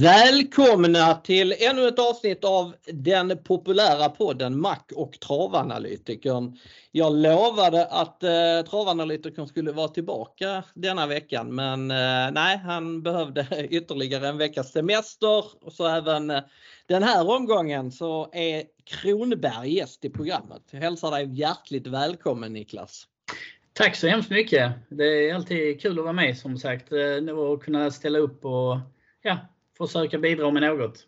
Välkomna till ännu ett avsnitt av den populära podden Mac och travanalytikern. Jag lovade att eh, travanalytikern skulle vara tillbaka denna veckan men eh, nej, han behövde ytterligare en veckas semester och så även eh, den här omgången så är Kronberg gäst i programmet. Jag hälsar dig hjärtligt välkommen Niklas. Tack så hemskt mycket. Det är alltid kul att vara med som sagt eh, och kunna ställa upp och ja, försöka bidra med något.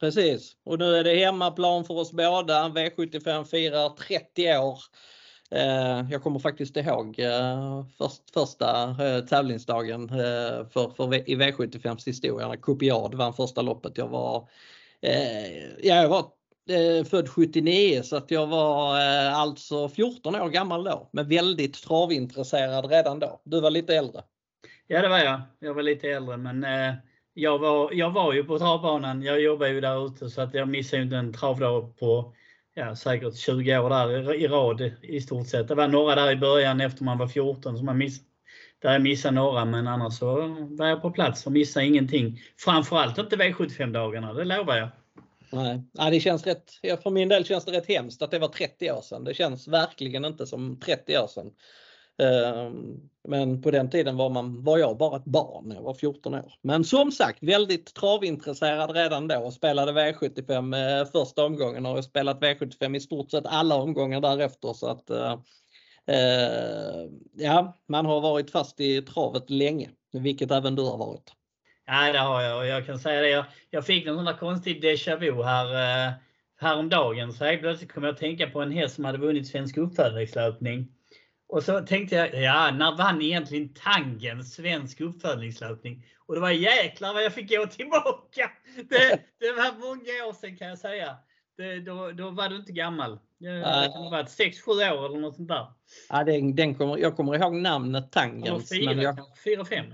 Precis, och nu är det hemmaplan för oss båda. V75 firar 30 år. Eh, jag kommer faktiskt ihåg eh, först, första eh, tävlingsdagen för, för, i V75s historia när Copiad vann första loppet. Jag var, jag var född 79 så att jag var alltså 14 år gammal då. Men väldigt travintresserad redan då. Du var lite äldre. Ja det var jag. Jag var lite äldre men jag var, jag var ju på travbanan. Jag jobbar ju där ute så att jag missade inte en travdag på ja, säkert 20 år där i, rad i stort sett. Det var några där i början efter man var 14 som man miss, där jag missade några men annars så var jag på plats och missade ingenting. Framförallt inte V75-dagarna, det lovar jag. Nej, ja, det känns rätt, för min del känns det rätt hemskt att det var 30 år sedan. Det känns verkligen inte som 30 år sedan. Ehm, men på den tiden var, man, var jag bara ett barn, jag var 14 år. Men som sagt väldigt travintresserad redan då och spelade V75 eh, första omgången och har spelat V75 i stort sett alla omgångar därefter. Så att, eh, eh, ja, man har varit fast i travet länge, vilket även du har varit. Ja, det har jag och jag kan säga det. Jag, jag fick någon sån där konstig déjà vu här eh, häromdagen. Så helt plötsligt kom jag att tänka på en häst som hade vunnit Svensk uppfödningslöpning. Och så tänkte jag, ja, när vann egentligen Tangen svensk uppfödningslöpning? Och det var jäklar vad jag fick gå tillbaka. Det, det var många år sedan kan jag säga. Det, då, då var du inte gammal. Det kan ha varit 6-7 år eller något sånt där. Ja, den, den kommer, jag kommer ihåg namnet Tangens. 4-5, jag,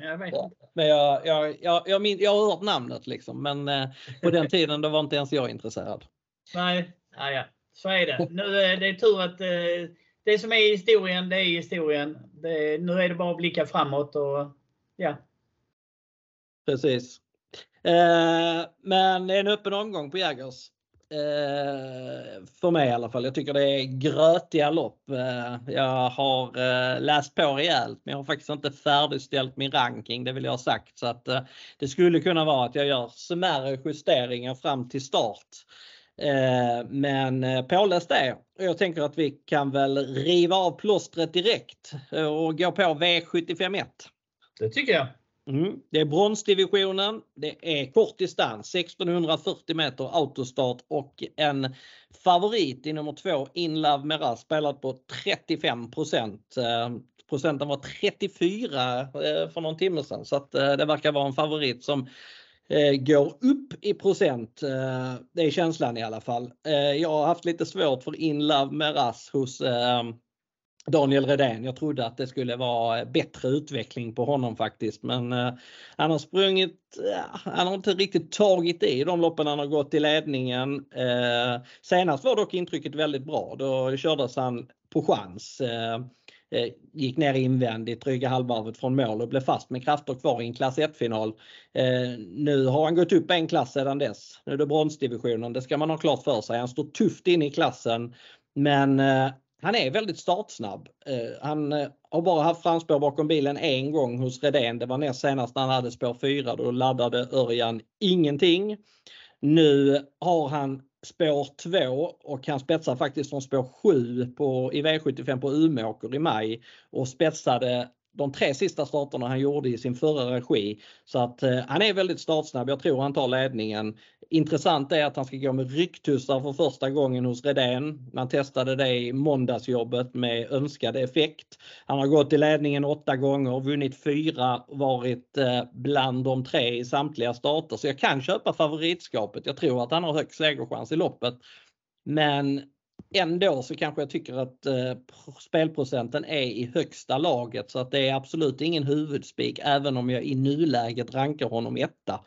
jag vet inte. Men jag, jag, jag, jag, min, jag har hört namnet liksom, men eh, på den tiden då var inte ens jag intresserad. Nej, ja, ja. så är det. Nu är det tur att eh, det som är historien, det är historien. Det, nu är det bara att blicka framåt och ja. Precis. Eh, men det är en öppen omgång på Jägers. Eh, för mig i alla fall. Jag tycker det är grötiga lopp. Eh, jag har eh, läst på rejält men jag har faktiskt inte färdigställt min ranking, det vill jag ha sagt. Så att, eh, det skulle kunna vara att jag gör smärre justeringar fram till start. Eh, men eh, påläst det. Jag tänker att vi kan väl riva av plåstret direkt eh, och gå på V751. Det tycker jag. Mm. Det är bronsdivisionen. Det är kort distans, 1640 meter autostart och en favorit i nummer två, Inlove Meras, spelad på 35 Procenten var 34 för någon timme sedan så att det verkar vara en favorit som Eh, Eh, går upp i procent. Eh, det är känslan i alla fall. Eh, jag har haft lite svårt för Inlove med Rass hos Daniel Redén. Jag trodde att det skulle vara bättre utveckling på honom faktiskt men han har sprungit, han har inte riktigt tagit i de loppen han har gått i ledningen. senast var dock intrycket väldigt bra. Då kördes han på chans. Eh, gick ner invändigt dryga halvvarvet från mål och blev fast med krafter kvar i en klass 1-final. Eh, nu har han gått upp en klass sedan dess. Nu är det bronsdivisionen, det ska man ha klart för sig. Han står tufft in i klassen men eh, han är väldigt startsnabb. Eh, han eh, har bara haft framspår bakom bilen en gång hos Redén. Det var näst senast när han hade spår 4. Då laddade Örjan ingenting. Nu har han spår 2 och han spetsar faktiskt från spår 7 på, i V75 på Umeåker i maj och spetsade de tre sista starterna han gjorde i sin förra regi. Så att eh, han är väldigt startsnabb. Jag tror han tar ledningen. Intressant är att han ska gå med rycktussar för första gången hos Redén. Man testade det i måndagsjobbet med önskad effekt. Han har gått i ledningen åtta gånger, vunnit fyra, varit eh, bland de tre i samtliga starter. Så jag kan köpa favoritskapet. Jag tror att han har högst segerchans i loppet. Men ändå så kanske jag tycker att eh, spelprocenten är i högsta laget så att det är absolut ingen huvudspik även om jag i nuläget rankar honom etta.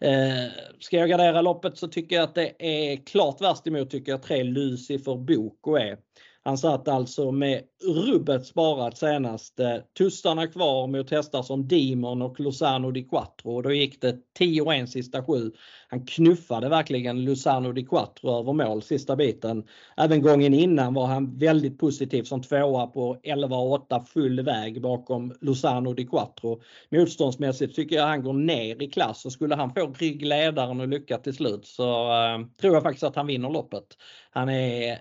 Eh, ska jag gardera loppet så tycker jag att det är klart värst emot tycker jag tre Lucifer Boko är. Han satt alltså med rubbet sparat senast. Tussarna kvar mot hästar som Demon och Lozano di Quattro. och Då gick det 10-1 sista sju. Han knuffade verkligen Lozano di Quattro över mål sista biten. Även gången innan var han väldigt positiv som tvåa på 11-8 full väg bakom Lozano di Quattro. Motståndsmässigt tycker jag han går ner i klass och skulle han få ryggledaren och lycka till slut så eh, tror jag faktiskt att han vinner loppet. Han är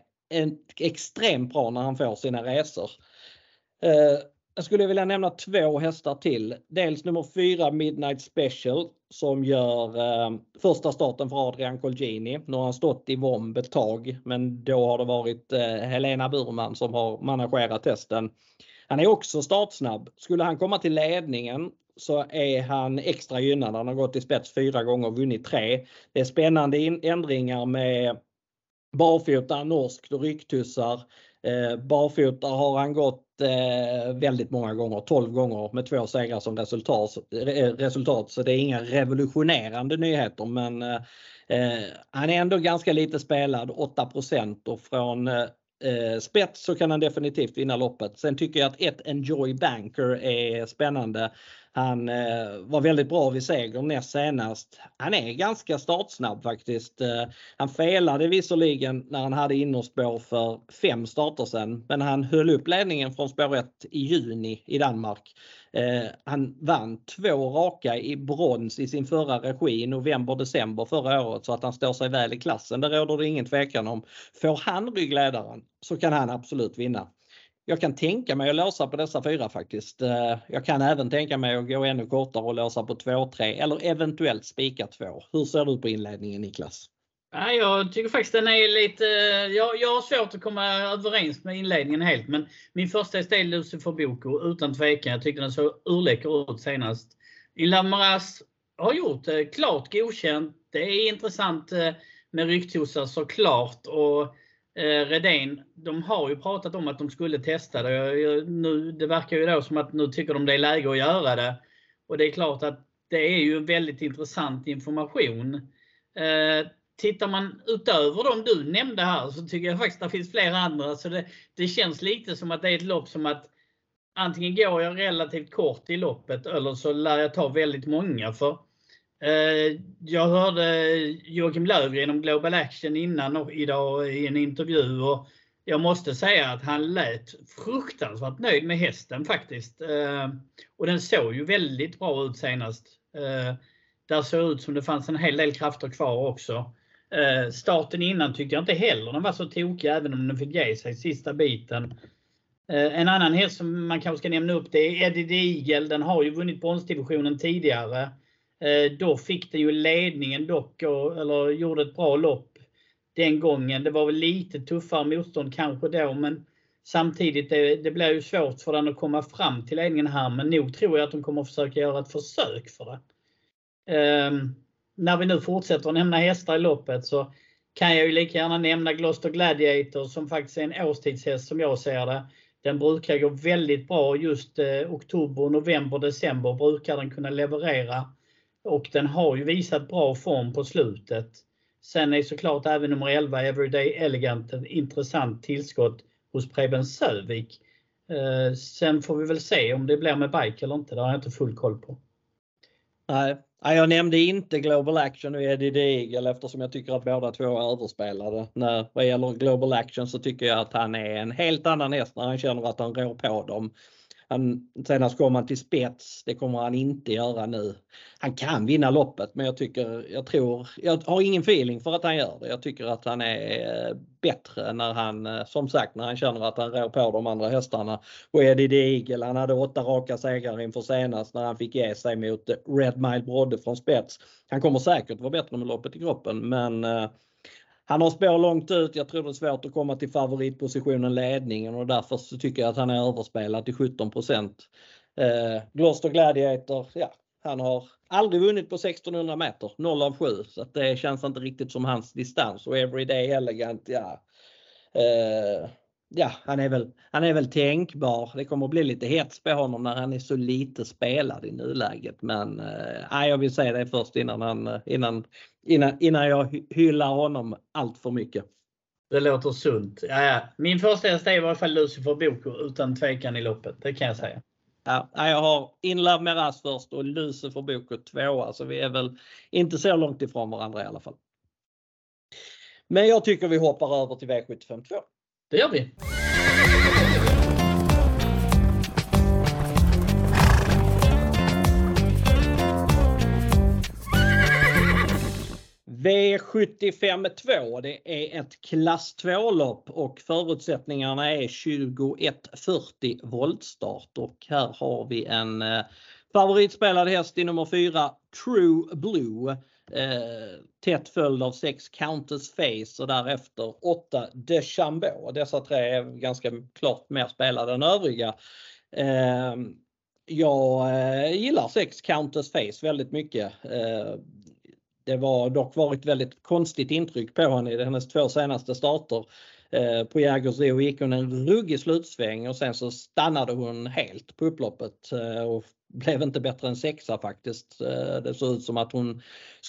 extremt bra när han får sina resor. Eh, jag skulle vilja nämna två hästar till. Dels nummer 4 Midnight Special som gör eh, första starten för Adrian Colgini. Nu har han stått i Vomb ett tag men då har det varit eh, Helena Burman som har managerat testen. Han är också startsnabb. Skulle han komma till ledningen så är han extra gynnad. Han har gått i spets fyra gånger och vunnit tre. Det är spännande ändringar med barfota norskt och rycktussar. Eh, barfota har han gått eh, väldigt många gånger, 12 gånger med två segrar som resultat. Eh, resultat så det är inga revolutionerande nyheter men eh, eh han är ändå ganska lite spelad, 8 och från eh, eh, spets så kan han definitivt vinna loppet. Sen tycker jag att ett Enjoy Banker är spännande. Han eh, var väldigt bra vid seger näst senast. Han är ganska startsnabb faktiskt. Eh, han felade visserligen när han hade innerspår för fem starter sen, men han höll upp ledningen från spår 1 i juni i Danmark. Eh, han vann två raka i brons i sin förra regi i november-december förra året så att han står sig väl i klassen. Det råder det ingen tvekan om. Får han ryggledaren så kan han absolut vinna. Jag kan tänka mig att låsa på dessa fyra faktiskt. Eh, jag kan även tänka mig att gå ännu kortare och låsa på 2-3 eller eventuellt spika 2. Hur ser du på inledningen Niklas? Jag tycker faktiskt den är lite... Jag, jag har svårt att komma överens med inledningen helt men min första häst är Lucifer Boko utan tvekan. Jag tyckte den såg urläcker ut senast. Ilan Maras har gjort det klart godkänt. Det är intressant eh, med rycktossar såklart. Och eh, Redén, de har ju pratat om att de skulle testa det. Nu, det verkar ju då som att nu tycker de det är läge att göra det. Och det är klart att det är ju väldigt intressant information. Eh, tittar man utöver de du nämnde här så tycker jag faktiskt att det finns flera andra. Så det, det känns lite som att det är ett lopp som att antingen går jag relativt kort i loppet eller så lär jag ta väldigt många. För Eh, jag hörde Joakim Lövgren om Global Action innan idag i en intervju och jag måste säga att han lät fruktansvärt nöjd med hästen faktiskt. Eh, och den såg ju väldigt bra ut senast. Eh, där såg ut som det fanns en hel del krafter kvar också. Starten innan tyckte jag inte heller den var så tokig även om den fick ge sig sista biten. En annan häst som man kanske ska nämna upp det är Eddie the Eagle. Den har ju vunnit bronsdivisionen tidigare. Eh, då fick den ju ledningen dock, eller gjorde ett bra lopp den gången. Det var väl lite tuffare motstånd kanske då, men samtidigt det, det blir ju svårt för den att komma fram till ledningen här. Men nog tror jag att de kommer att försöka göra ett försök för det. Um, när vi nu fortsätter att nämna hästar i loppet så kan jag ju lika gärna nämna Gloucester Gladiator som faktiskt är en årstidshäst som jag ser det. Den brukar gå väldigt bra just eh, oktober, november, december brukar den kunna leverera. Och den har ju visat bra form på slutet. Sen är såklart även nummer 11 Everyday Elegant ett intressant tillskott hos Preben Sövik. Eh, sen får vi väl se om det blir med bike eller inte. Det har jag inte full koll på. Nej, jag nämnde inte Global Action och Eddie the Eagle eftersom jag tycker att båda två är överspelade. När, vad gäller Global Action så tycker jag att han är en helt annan häst när han känner att han rår på dem. Han, senast kom han till spets, det kommer han inte göra nu. Han kan vinna loppet men jag tycker, jag tror, jag har ingen feeling för att han gör det. Jag tycker att han är eh, bättre när han, eh, som sagt, när han känner att han rår på de andra hästarna. Och Eddie the Eagle, han hade åtta raka segrar inför senast när han fick ge sig mot Red Mile Brodde från spets. Han kommer säkert vara bättre med loppet i kroppen men eh, han har spår långt ut. Jag tror det är svårt att komma till favoritpositionen ledningen och därför så tycker jag att han är överspelad till 17 eh, Gloucester Gladiator, ja, han har aldrig vunnit på 1600 meter, 0 av 7. Så att det känns inte riktigt som hans distans och Everyday Elegant, ja. Eh, ja, han är, väl, han är väl tänkbar. Det kommer att bli lite hets på honom när han är så lite spelad i nuläget. Men eh, jag vill säga det först innan, han, innan, innan, innan jag hyllar honom allt för mycket. Det låter sunt. Ja, ja. Min första häst är i varje fall Lucifer Boko utan tvekan i loppet. Det kan jag säga. Ja, jag har Inlove Meras först och Lucifer Boko tvåa så vi är väl inte så långt ifrån varandra i alla fall. Men jag tycker vi hoppar över till V75 2. Det gör vi. V75 2 det är ett klass 2-lopp och förutsättningarna är 2140 voltstart och här har vi en eh, favoritspelad häst i nummer 4 True Blue. Eh, tätt följd av 6 Countess Face och därefter 8 DeChambeau. Dessa tre är ganska klart mer spelade än övriga. Eh, jag eh, gillar 6 Countess Face väldigt mycket. Eh, det var dock varit väldigt konstigt intryck på henne i hennes två senaste starter. Eh, på Jägersro gick hon en ruggig slutsväng och sen så stannade hon helt på upploppet eh, och blev inte bättre än sexa faktiskt. Eh, det såg ut som att hon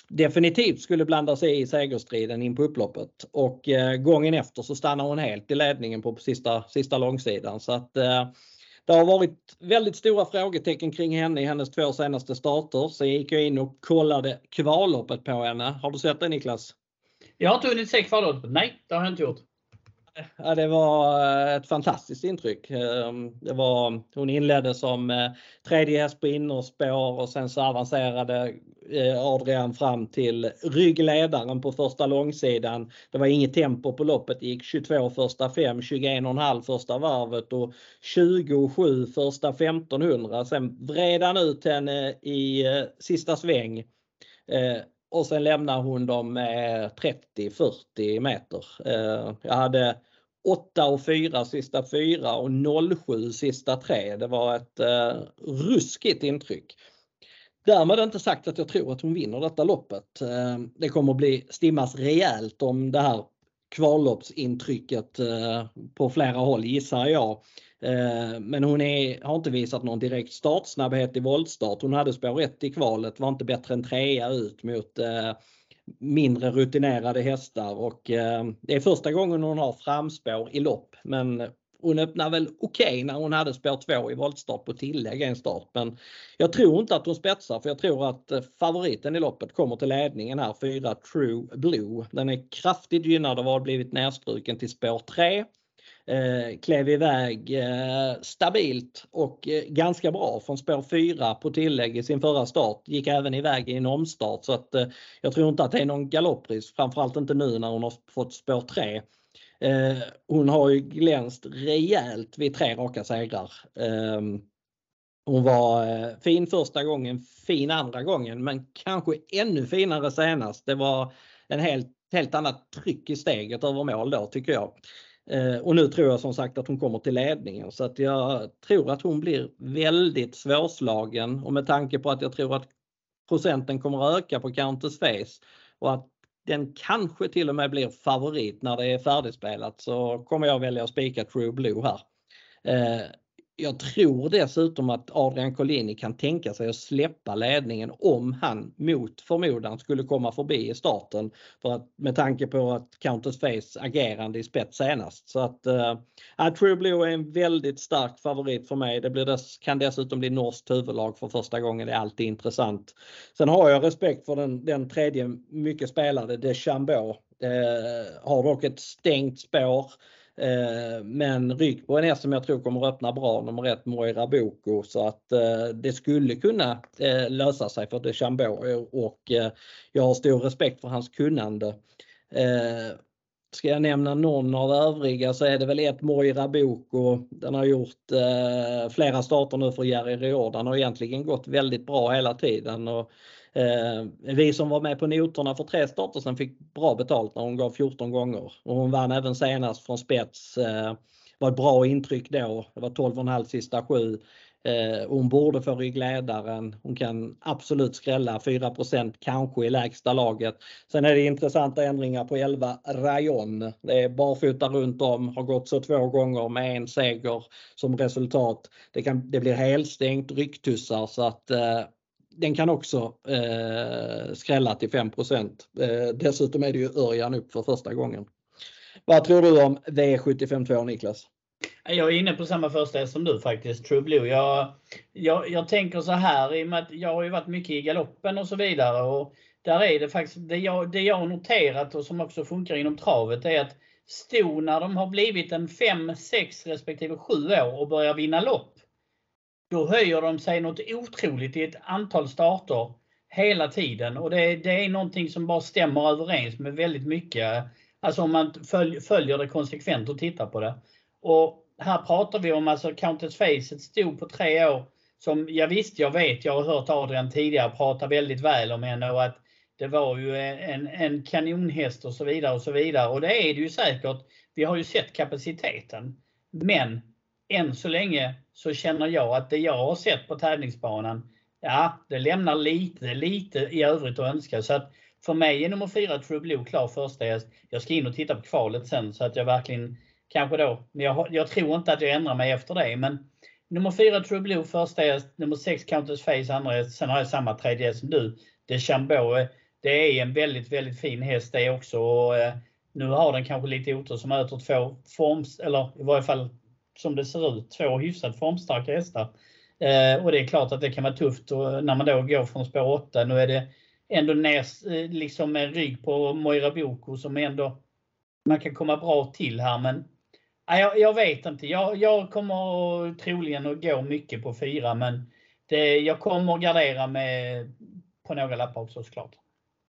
definitivt skulle blanda sig i segerstriden in på upploppet och eh, gången efter så stannar hon helt i ledningen på sista, sista långsidan. Så att eh, det har varit väldigt stora frågetecken kring henne i hennes två senaste starter. Sen gick jag in och kollade kvalloppet på henne. Har du sett det Niklas? Jag har inte hunnit se kvalloppet. Nej, det har jag inte gjort. Ja, det var eh, ett fantastiskt intryck. Ehm, det var, hon inledde som eh, tredje häst på innerspår och sen så avancerade eh, Adrian fram till ryggledaren på första långsidan. Det var inget tempo på loppet. Det gick 22 första 5, 21,5 första varvet och 27 första 1500. Sen vred han ut henne i sista sväng och sen lämnar hon dem med 30-40 meter. Eh, jag hade 8 och 4 sista 4 och 07 sista 3. Det var ett eh, ruskigt intryck. Därmed inte sagt att jag tror att hon vinner detta loppet. Eh, det kommer att bli stimmas rejält om det här kvalloppsintrycket eh, på flera håll gissar jag. Eh, men hon är, har inte visat någon direkt startsnabbhet i voltstart. Hon hade spår 1 i kvalet, var inte bättre än trea ut mot eh, mindre rutinerade hästar och eh, det är första gången hon har framspår i lopp men hon öppnar väl okej okay när hon hade spår 2 i voltstart på tillägg en start. Men jag tror inte att hon spetsar för jag tror att favoriten i loppet kommer till ledningen här, 4 True Blue. Den är kraftigt gynnad av att ha blivit nedstruken till spår 3 eh, klev iväg eh, stabilt och eh, ganska bra från spår 4 på tillägg i sin förra start. Gick även iväg i en omstart så att eh, jag tror inte att det är någon galopprisk, framförallt inte nu när hon har fått spår 3. Eh, hon har ju glänst rejält vid tre raka segrar. Ehm, hon var eh, fin första gången, fin andra gången men kanske ännu finare senast. Det var en helt, helt annat tryck i steget över mål då tycker jag. Eh, och nu tror jag som sagt att hon kommer till ledningen så att jag tror att hon blir väldigt svårslagen och med tanke på att jag tror att procenten kommer att öka på Countess Face och att den kanske till och med blir favorit när det är färdigspelat så kommer jag välja att spika True Blue här. Eh, jag tror dessutom att Adrian Collini kan tänka sig att släppa ledningen om han mot förmodan skulle komma förbi i starten. För att, med tanke på att Countess Face agerande i spets senast. Så att uh, True Blue är en väldigt stark favorit för mig. Det blir dess, kan dessutom bli norskt huvudlag för första gången. Det är alltid intressant. Sen har jag respekt för den, den tredje mycket spelade DeChambeau. Uh, eh, har dock ett stängt spår. Eh, men ryck på en häst som jag tror kommer att öppna bra, nummer ett Moira Boko. Så att eh, det skulle kunna eh, lösa sig för DeChambeau. och jag har stor respekt för hans kunnande. Ska jag nämna någon av övriga så är det väl ett Moira Boko. Den har gjort flera starter nu för Jerry Riordan och egentligen gått väldigt bra hela tiden. Och Eh, vi som var med på noterna för tre starter sen fick bra betalt när hon gav 14 gånger och hon vann även senast från spets. Eh, var ett bra intryck då. Det var 12,5 sista sju. Eh, hon borde få ryggledaren. Hon kan absolut skrälla 4% kanske i lägsta laget. Sen är det intressanta ändringar på 11 Rayon. Det är barfota runt om, har gått så två gånger med en seger som resultat. Det, kan, det blir helstängt, rycktussar så att eh, den kan också eh, skrälla till 5 eh, Dessutom är det ju Örjan upp för första gången. Vad tror du om V752 Niklas? Jag är inne på samma första häst som du faktiskt, True Blue. Jag, jag, jag tänker så här, i och med att jag har ju varit mycket i galoppen och så vidare. Och där är det faktiskt, det jag, det jag har noterat och som också funkar inom travet är att stona, när de har blivit en 5, 6 respektive 7 år och börjar vinna lopp. Då höjer de sig något otroligt i ett antal starter hela tiden och det, det är någonting som bara stämmer överens med väldigt mycket. Alltså om man följ, följer det konsekvent och tittar på det. Och här pratar vi om alltså Countess Facet stod på tre år som jag visst, jag vet, jag har hört Adrian tidigare prata väldigt väl om henne och att det var ju en, en kanonhäst och så vidare och så vidare. Och det är det ju säkert. Vi har ju sett kapaciteten. Men än så länge så känner jag att det jag har sett på tävlingsbanan, ja, det lämnar lite, lite i övrigt att önska. Så att för mig är nummer 4 True Blue klar första häst. Jag ska in och titta på kvalet sen så att jag verkligen kanske då, men jag, jag tror inte att jag ändrar mig efter det. Men nummer 4 True Blue första häst, nummer 6 Countess Face andra häst. Sen har jag samma tredje häst som du. Det Chambeau det är en väldigt, väldigt fin häst det också. Och, eh, nu har den kanske lite otur som möter två forms, eller i varje fall som det ser ut, två hyfsat formstarka hästar. Eh, och det är klart att det kan vara tufft och när man då går från spår 8. Nu är det ändå näs, eh, liksom en rygg på Moira Boko som ändå man kan komma bra till här. Men jag, jag vet inte. Jag, jag kommer troligen att gå mycket på fyra men det, jag kommer att gardera med på några lappar också såklart.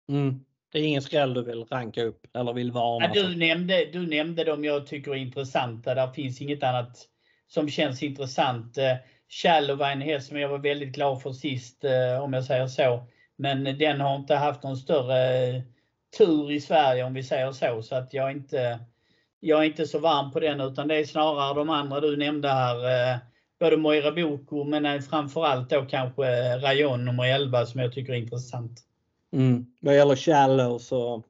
Mm. Det är ingen skräll du vill ranka upp eller vill varna? Ja, du, nämnde, du nämnde dem jag tycker är intressanta. Där finns inget annat som känns intressant. Shallow var en häst som jag var väldigt glad för sist, eh, om jag säger så. Men den har inte haft någon större tur i Sverige om vi säger så. Så att jag är inte, jag är inte så varm på den utan det är snarare de andra du nämnde här. Eh, både Moira Boko men framförallt då kanske Rayon nummer 11 som jag tycker är intressant. Mm. Vad gäller Shallow så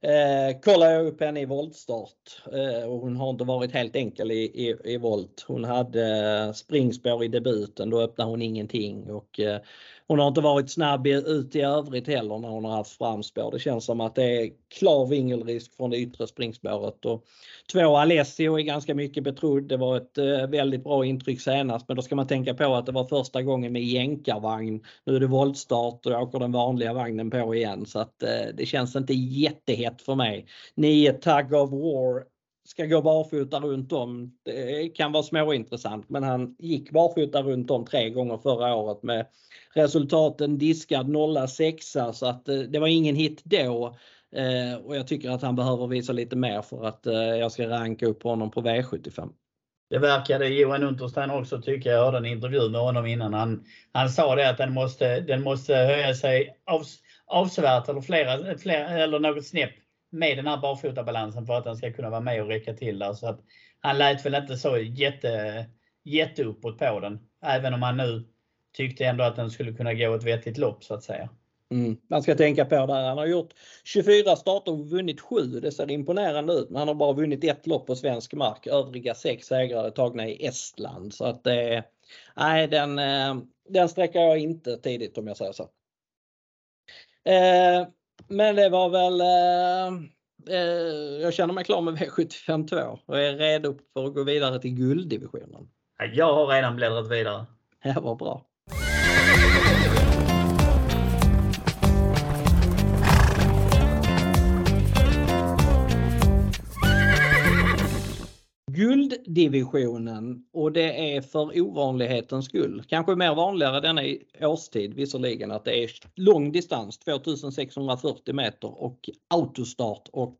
eh, kollar jag upp henne i voltstart eh, och hon har inte varit helt enkel i, i, i volt. Hon hade eh, springspår i debuten, då öppnade hon ingenting och eh, hon har inte varit snabb ut i övrigt heller när hon har haft framspår. Det känns som att det är klar vingelrisk från det yttre springspåret. Och två Alessio är ganska mycket betrodd. Det var ett eh, väldigt bra intryck senast men då ska man tänka på att det var första gången med jänkarvagn. Nu är det voltstart och jag åker den vanliga vagnen på igen så att eh, det känns inte jättehett för mig. 9 Tug of War ska gå barfota runt om. Det kan vara småintressant men han gick barfota runt om tre gånger förra året med resultaten diskad 0-6 så att eh, det var ingen hit då. Eh, och jag tycker att han behöver visa lite mer för att eh, jag ska ranka upp honom på V75. Det verkade Johan Unterstein också tycka. Jag hörde en intervju med honom innan. Han, han sa det att den måste, den måste höja sig avs, avsevärt eller, flera, flera, eller något snäpp med den här barfotabalansen för att den ska kunna vara med och räcka till där. Så att han lät väl inte så jätte, jätteuppåt på den. Även om han nu tyckte ändå att den skulle kunna gå ett vettigt lopp så att säga. Mm. Man ska tänka på det. Han har gjort 24 starter och vunnit 7. Det ser imponerande ut. Men han har bara vunnit ett lopp på svensk mark. Övriga sex segrar är tagna i Estland. Så att det Nej, den, eh, den sträcker jag inte tidigt om jag säger så. Eh, men det var väl jag känner mig klar med V75 2 och är redo för att gå vidare till gulddivisionen. Jag har redan bläddrat vidare. Ja, vad bra. Divisionen och det är för ovanlighetens skull. Kanske mer vanligare denna årstid visserligen att det är lång distans 2640 meter och autostart och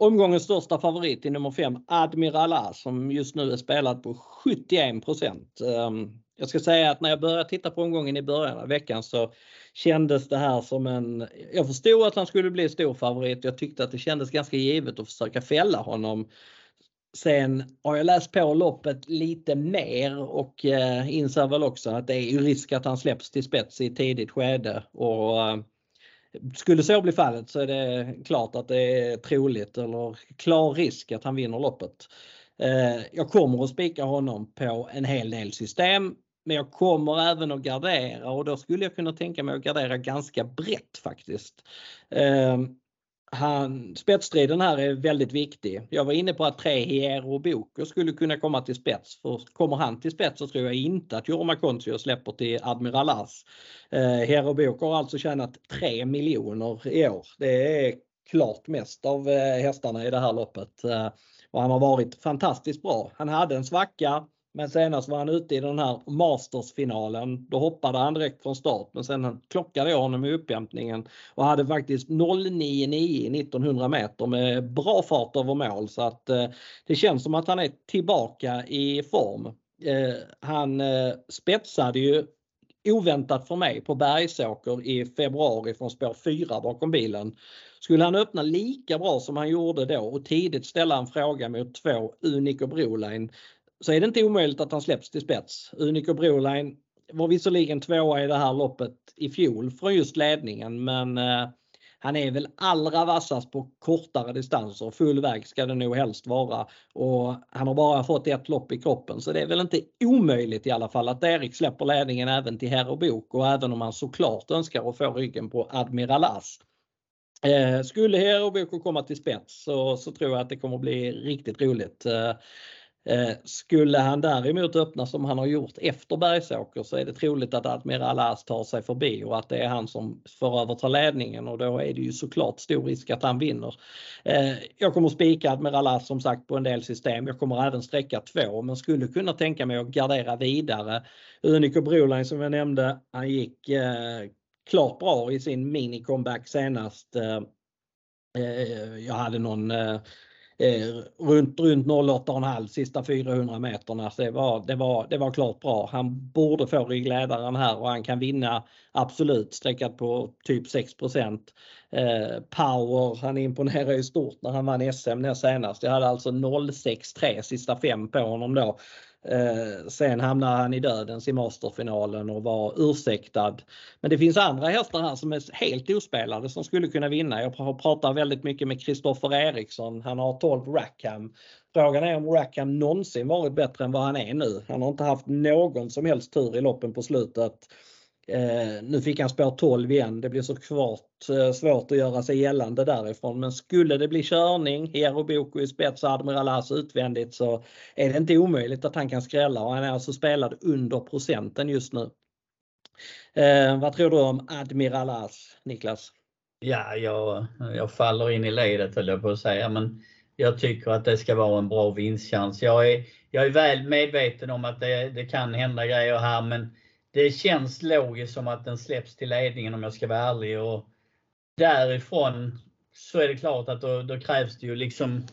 omgångens största favorit i nummer 5 Admiral A som just nu är spelad på 71% ehm, jag ska säga att när jag började titta på omgången i början av veckan så kändes det här som en... Jag förstod att han skulle bli stor favorit. Jag tyckte att det kändes ganska givet att försöka fälla honom. Sen har jag läst på loppet lite mer och eh, inser väl också att det är ju risk att han släpps till spets i tidigt skede. Och, eh, skulle så bli fallet så är det klart att det är troligt eller klar risk att han vinner loppet. Eh, jag kommer att spika honom på en hel del system men jag kommer även att gardera och då skulle jag kunna tänka mig att gardera ganska brett faktiskt. Eh, han, spetsstriden här är väldigt viktig. Jag var inne på att tre Hierro Boker skulle kunna komma till spets. För kommer han till spets så tror jag inte att Jorma Kontio släpper till Admiral As. Eh, Hierro Boker har alltså tjänat 3 miljoner i år. Det är klart mest av eh, hästarna i det här loppet. Eh, och han har varit fantastiskt bra. Han hade en svacka men senast var han ute i den här Masters-finalen. Då hoppade han direkt från start men sen klockade jag honom i upphämtningen och hade faktiskt 0,99 1900 meter med bra fart över mål så att eh, det känns som att han är tillbaka i form. Eh, han eh, spetsade ju oväntat för mig på Bergsåker i februari från spår 4 bakom bilen. Skulle han öppna lika bra som han gjorde då och tidigt ställa en fråga mot två Unico Broline så är det inte omöjligt att han släpps till spets. Unico Broline var visserligen tvåa i det här loppet i fjol från just ledningen men eh, han är väl allra vassast på kortare distanser. Full väg ska det nog helst vara. Och han har bara fått ett lopp i kroppen så det är väl inte omöjligt i alla fall att Erik släpper ledningen även till Herr och Bok och även om han såklart önskar att få ryggen på Admiral As. Eh, skulle Herr och komma till spets så, så tror jag att det kommer bli riktigt roligt. Eh, Eh, skulle han däremot öppna som han har gjort efter Bergsåker så är det troligt att Admiral As tar sig förbi och att det är han som får överta ledningen och då är det ju såklart stor risk att han vinner. Eh, jag kommer spika Admiral As som sagt på en del system. Jag kommer även sträcka två men skulle kunna tänka mig att gardera vidare. Unico Broline som jag nämnde, han gick eh, klart bra i sin mini-comeback senast. Jag hade någon eh, runt, runt 08,5 sista 400 meterna. Så det var, det, var, det var klart bra. Han borde få ryggledaren här och han kan vinna absolut sträckat på typ 6 eh, Power, han imponerar ju stort när han vann SM näst senast. Jag hade alltså 0,63 sista fem på honom då. Eh, sen hamnade han i dödens i masterfinalen och var ursäktad. Men det finns andra hästar här som är helt ospelade som skulle kunna vinna. Jag pratar väldigt mycket med Kristoffer Eriksson. Han har 12 Rackham. Frågan är om Rackham någonsin varit bättre än vad han är nu. Han har inte haft någon som helst tur i loppen på slutet. Eh, nu fick han spår 12 igen. Det blir såklart eh, svårt att göra sig gällande därifrån. Men skulle det bli körning, Hero Boko i spets och Admiral As utvändigt så är det inte omöjligt att han kan skrälla och han är alltså spelad under procenten just nu. Eh, vad tror du om Admiral As, Niklas? Ja, jag, jag faller in i ledet höll jag på att säga. Men jag tycker att det ska vara en bra vinstchans. Jag är, jag är väl medveten om att det, det kan hända grejer här men det känns logiskt som att den släpps till ledningen om jag ska vara ärlig. Och därifrån så är det klart att då, då krävs det ju liksom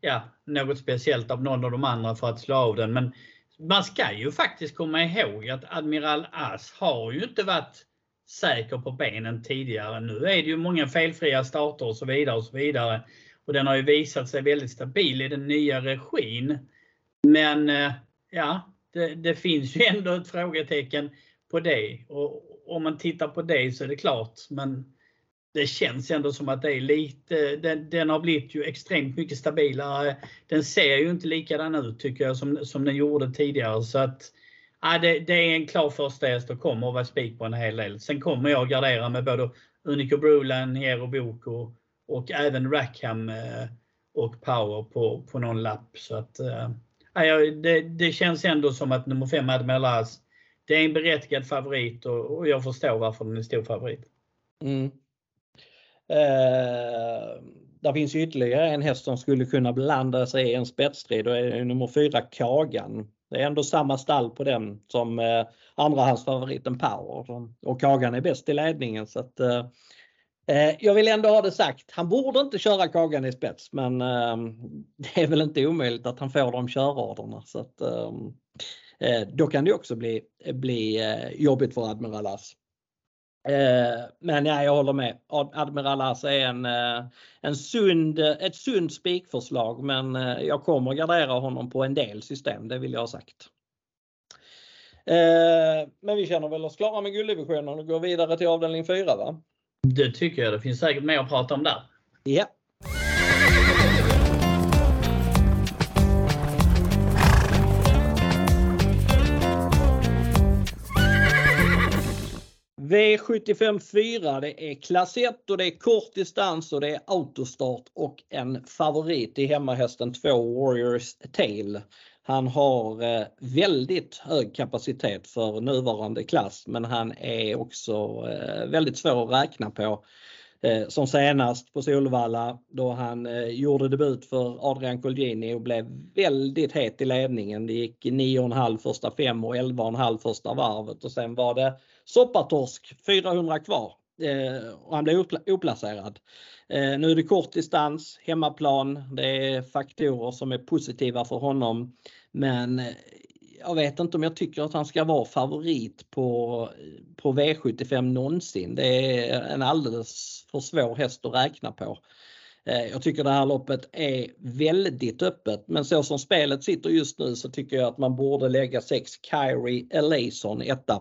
ja, något speciellt av någon av de andra för att slå av den. Men man ska ju faktiskt komma ihåg att Admiral As har ju inte varit säker på benen tidigare. Nu är det ju många felfria starter och så vidare och så vidare. Och den har ju visat sig väldigt stabil i den nya regin. Men eh, ja, det, det, finns ju ändå ett frågetecken på det. Och om man tittar på det så är det klart. Men det känns ändå som att det är lite, den, den, har blivit ju extremt mycket stabilare. Den ser ju inte likadan ut tycker jag som, som den gjorde tidigare. Så att ja, det, det är en klar första häst och kommer att vara spik på en hel del. Sen kommer jag gardera med både Unico Brulan, Hero Boko och även Rackham eh, och Power på, på någon lapp. Så att, eh, det, det känns ändå som att nummer 5 Admiral As, det är en berättigad favorit och, och jag förstår varför den är stor favorit. Mm. Eh, där finns ytterligare en häst som skulle kunna blanda sig i en spetsstrid och det är nummer 4 Kagan. Det är ändå samma stall på den som eh, andrahandsfavoriten Power. Och Kagan är bäst i ledningen så att eh, Eh, jag vill ändå ha det sagt. Han borde inte köra Kagan i spets men ehm, det är väl inte omöjligt att han får de körorderna. Så att, ehm, eh, då kan det också bli, bli eh, jobbigt för Admiral As. Eh, men ja, jag håller med. Admiral As är en, eh, en sund, ett sunt spikförslag men jag kommer gardera honom på en del system, det vill jag ha sagt. Men vi känner väl oss klara med gulddivisionen och går vidare till avdelning 4 va? Det tycker jag. Det finns säkert mer att prata om där. Ja. V75 4, det är klass 1 och det är kort distans och det är autostart och en favorit i hemmahästen 2 Warriors Tail. Han har eh, väldigt hög kapacitet för nuvarande klass men han är också eh, väldigt svår att räkna på. Eh, som senast på Solvalla då han gjorde debut för Adrian Colgjini och blev väldigt het i ledningen. Det gick 9,5 första fem och 11,5 första varvet och sen var det soppatorsk 400 kvar och han blev oplacerad. Nu är det kort distans, hemmaplan, det är faktorer som är positiva för honom. Men eh, jag vet inte om jag tycker att han ska vara favorit på, på V75 någonsin. Det är en alldeles för svår häst att räkna på. Eh, jag tycker det här loppet är väldigt öppet men så som spelet sitter just nu så tycker jag att man borde lägga 6 Kyrie Elason etta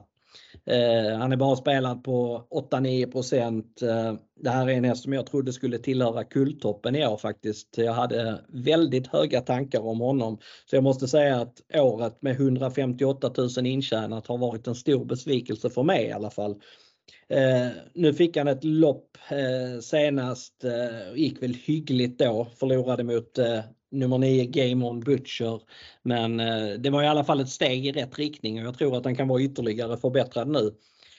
Eh, han är bara spelad på 8-9 eh, Det här är en häst som jag trodde skulle tillhöra kulltoppen i år faktiskt. Jag hade väldigt höga tankar om honom. Så jag måste säga att året med 158 000 intjänat har varit en stor besvikelse för mig i alla fall. Eh, nu fick han ett lopp eh, senast, eh, gick väl hyggligt då, förlorade mot eh, nummer 9 Game On Butcher. Men eh, det var i alla fall ett steg i rätt riktning och jag tror att han kan vara ytterligare förbättrad nu.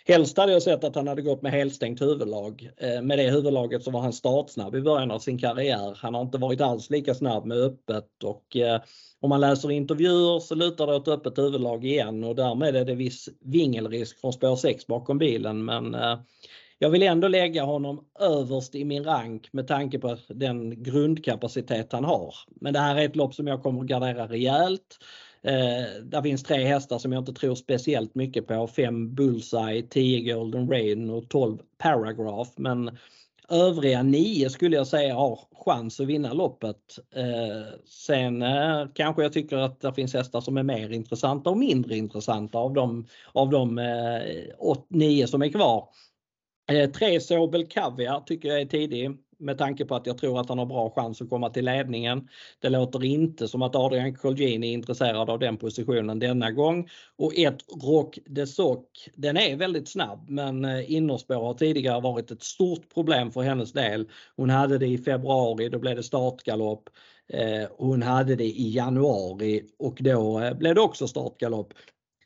Helst hade jag sett att han hade gått med helstängt huvudlag. Eh, med det huvudlaget så var han startsnabb i början av sin karriär. Han har inte varit alls lika snabb med öppet och eh, om man läser intervjuer så lutar det åt öppet huvudlag igen och därmed är det viss vingelrisk från spår 6 bakom bilen. Men eh, jag vill ändå lägga honom överst i min rank med tanke på den grundkapacitet han har. Men det här är ett lopp som jag kommer att gardera rejält. Eh, där finns tre hästar som jag inte tror speciellt mycket på. 5 Bullseye, 10 Golden Rain och 12 Paragraph. Men övriga nio skulle jag säga har chans att vinna loppet. Eh, sen eh, kanske jag tycker att det finns hästar som är mer intressanta och mindre intressanta av de, av de eh, åt, nio som är kvar. Eh, tre Sobel Kaviar tycker jag är tidig med tanke på att jag tror att han har bra chans att komma till ledningen. Det låter inte som att Adrian Colgjini är intresserad av den positionen denna gång. Och ett Rock de Sock, den är väldigt snabb men eh, innerspår har tidigare varit ett stort problem för hennes del. Hon hade det i februari, då blev det startgalopp. Eh, hon hade det i januari och då eh, blev det också startgalopp.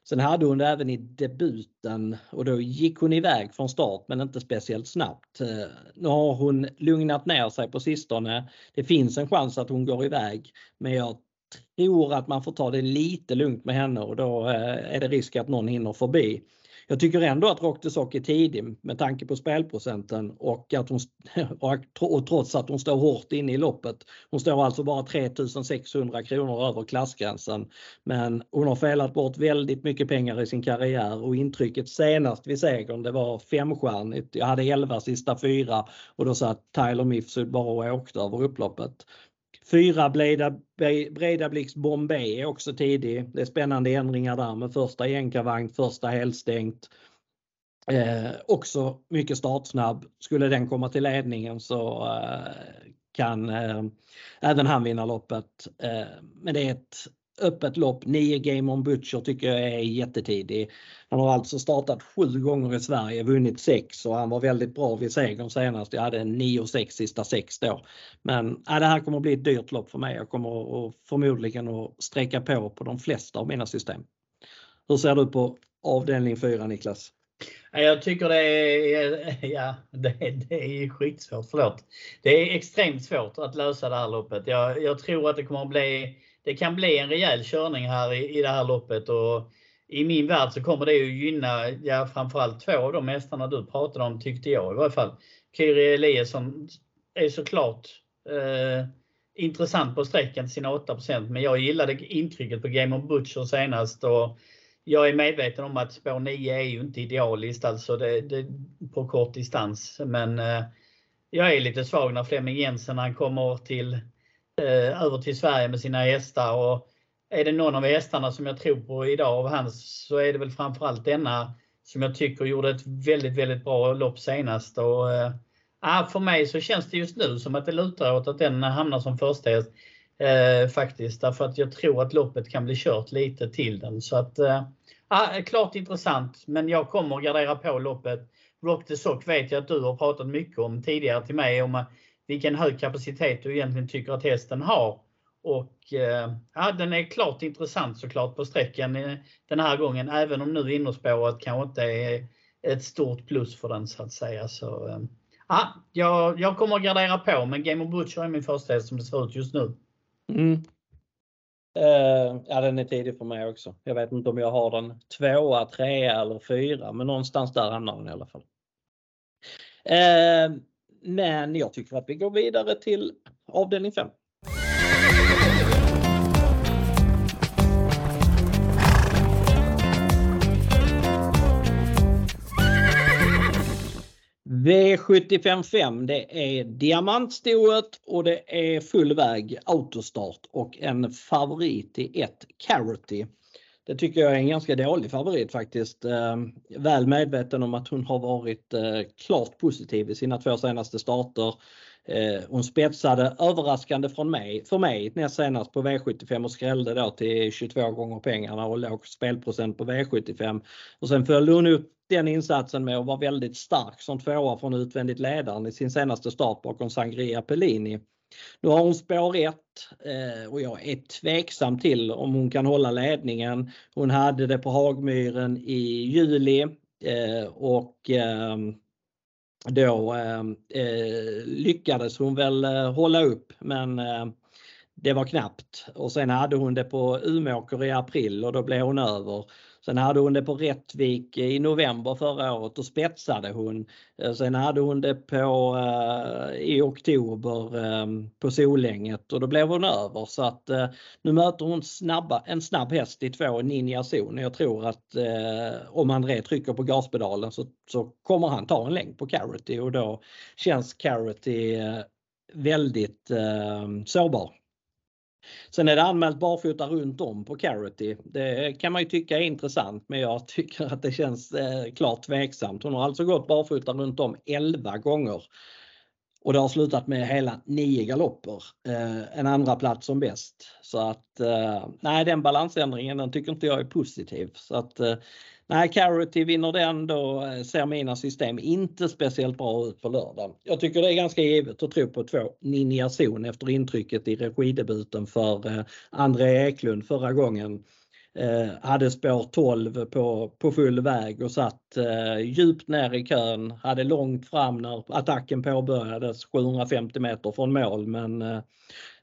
Sen hade hon det även i debuten och då gick hon iväg från start men inte speciellt snabbt. Eh, nu har hon lugnat ner sig på sistone. Det finns en chans att hon går iväg men jag tror att man får ta det lite lugnt med henne och då eh, är det risk att någon hinner förbi. Jag tycker ändå att Rock är tidig med tanke på spelprocenten och, att hon, och trots att hon står hårt inne i loppet. Hon står alltså bara 3600 kronor över klassgränsen. Men hon har felat bort väldigt mycket pengar i sin karriär och intrycket senast vid segern det var femstjärnigt. Jag hade 11 sista fyra och då satt Tyler Mifsud bara och åkte över upploppet. Fyra Breda, Breda Blix Bombay är också tidig. Det är spännande ändringar där med första jänkarvagn, första helstängt. Eh, också mycket startsnabb. Skulle den komma till ledningen så eh, kan eh, även han vinna loppet. Eh, men det är ett öppet lopp. 9 Game on Butcher tycker jag är jättetidig. Han har alltså startat sju gånger i Sverige, vunnit sex och han var väldigt bra vid segern senast. Jag hade 9-6 sista sex då. Men ja, det här kommer att bli ett dyrt lopp för mig. Jag kommer att, förmodligen att sträcka på på de flesta av mina system. Hur ser du på avdelning 4 Niklas? Jag tycker det är, ja, det, det är skitsvårt, förlåt. Det är extremt svårt att lösa det här loppet. Jag, jag tror att det kommer att bli det kan bli en rejäl körning här i, i det här loppet. Och I min värld så kommer det att gynna ja, framförallt två av de hästarna du pratade om tyckte jag i varje fall. Kyrie Eliasson är såklart eh, intressant på sträckan till sina 8% men jag gillade intrycket på Game of Butcher senast. Och jag är medveten om att spår 9 är ju inte idealiskt alltså det, det, på kort distans. Men eh, jag är lite svag när Flemming Jensen han kommer till Eh, över till Sverige med sina hästar. Och är det någon av hästarna som jag tror på idag av hans så är det väl framförallt denna som jag tycker gjorde ett väldigt, väldigt bra lopp senast. Och, eh, ah, för mig så känns det just nu som att det lutar åt att den hamnar som första häst. Eh, faktiskt, därför att jag tror att loppet kan bli kört lite till den. Så att, eh, ah, klart intressant, men jag kommer att gardera på loppet. Rock the Sock vet jag att du har pratat mycket om tidigare till mig om eh, vilken hög kapacitet du egentligen tycker att hästen har. Och eh, ja, den är klart intressant såklart på sträckan eh, den här gången, även om nu innerspåret kanske inte är ett stort plus för den så att säga. Så, eh, ja, jag, jag kommer att gardera på, men Game of Butcher är min första häst som det ser ut just nu. Mm. Uh, ja, den är tidig för mig också. Jag vet inte om jag har den tvåa, trea eller fyra, men någonstans där hamnar den i alla fall. Uh, men jag tycker att vi går vidare till avdelning 5. V755 det är diamantstoet och det är full väg autostart och en favorit i ett Carity. Det tycker jag är en ganska dålig favorit faktiskt. Ehm, väl medveten om att hon har varit eh, klart positiv i sina två senaste starter. Ehm, hon spetsade överraskande från mig, för mig näst senast på V75 och skrällde då till 22 gånger pengarna och låg spelprocent på V75. Och sen följde hon upp den insatsen med att vara väldigt stark som tvåa från utvändigt ledaren i sin senaste start bakom Sangria Pellini. Nu har hon spår 1 eh, och jag är tveksam till om hon kan hålla ledningen. Hon hade det på Hagmyren i juli eh, och eh, då lyckades hon väl hålla upp men det var knappt. Och sen hade hon det på Umeåker i april och då blev hon över. Sen hade hon det på Rättvik i november förra året och spetsade hon. Eh, sen hade hon det på, eh, i oktober ehm, på Solänget och då blev hon över. Så att eh, nu möter hon snabba, en snabb häst i två Ninja Zon. Jag tror att om André trycker på gaspedalen så, så kommer han ta en längd på Carity och då känns Carroty väldigt ehm, sårbar. Sen är det anmält barfota runt om på Carity. Det kan man ju tycka är intressant men jag tycker att det känns eh, klart tveksamt. Hon har alltså gått barfota runt om 11 gånger. Och det har slutat med hela 9 galopper. Eh, en andra plats som bäst. Så att eh, nej den balansändringen den tycker inte jag är positiv. Så att eh, Nej, Carity vinner den då eh, ser mina system inte speciellt bra ut på lördag. Jag tycker det är ganska givet att tro på två Ninja Zon efter intrycket i regidebuten för eh, André Eklund förra gången. Eh, hade spår 12 på, på full väg och satt eh, djupt ner i kön. Hade långt fram när attacken påbörjades 750 meter från mål men eh,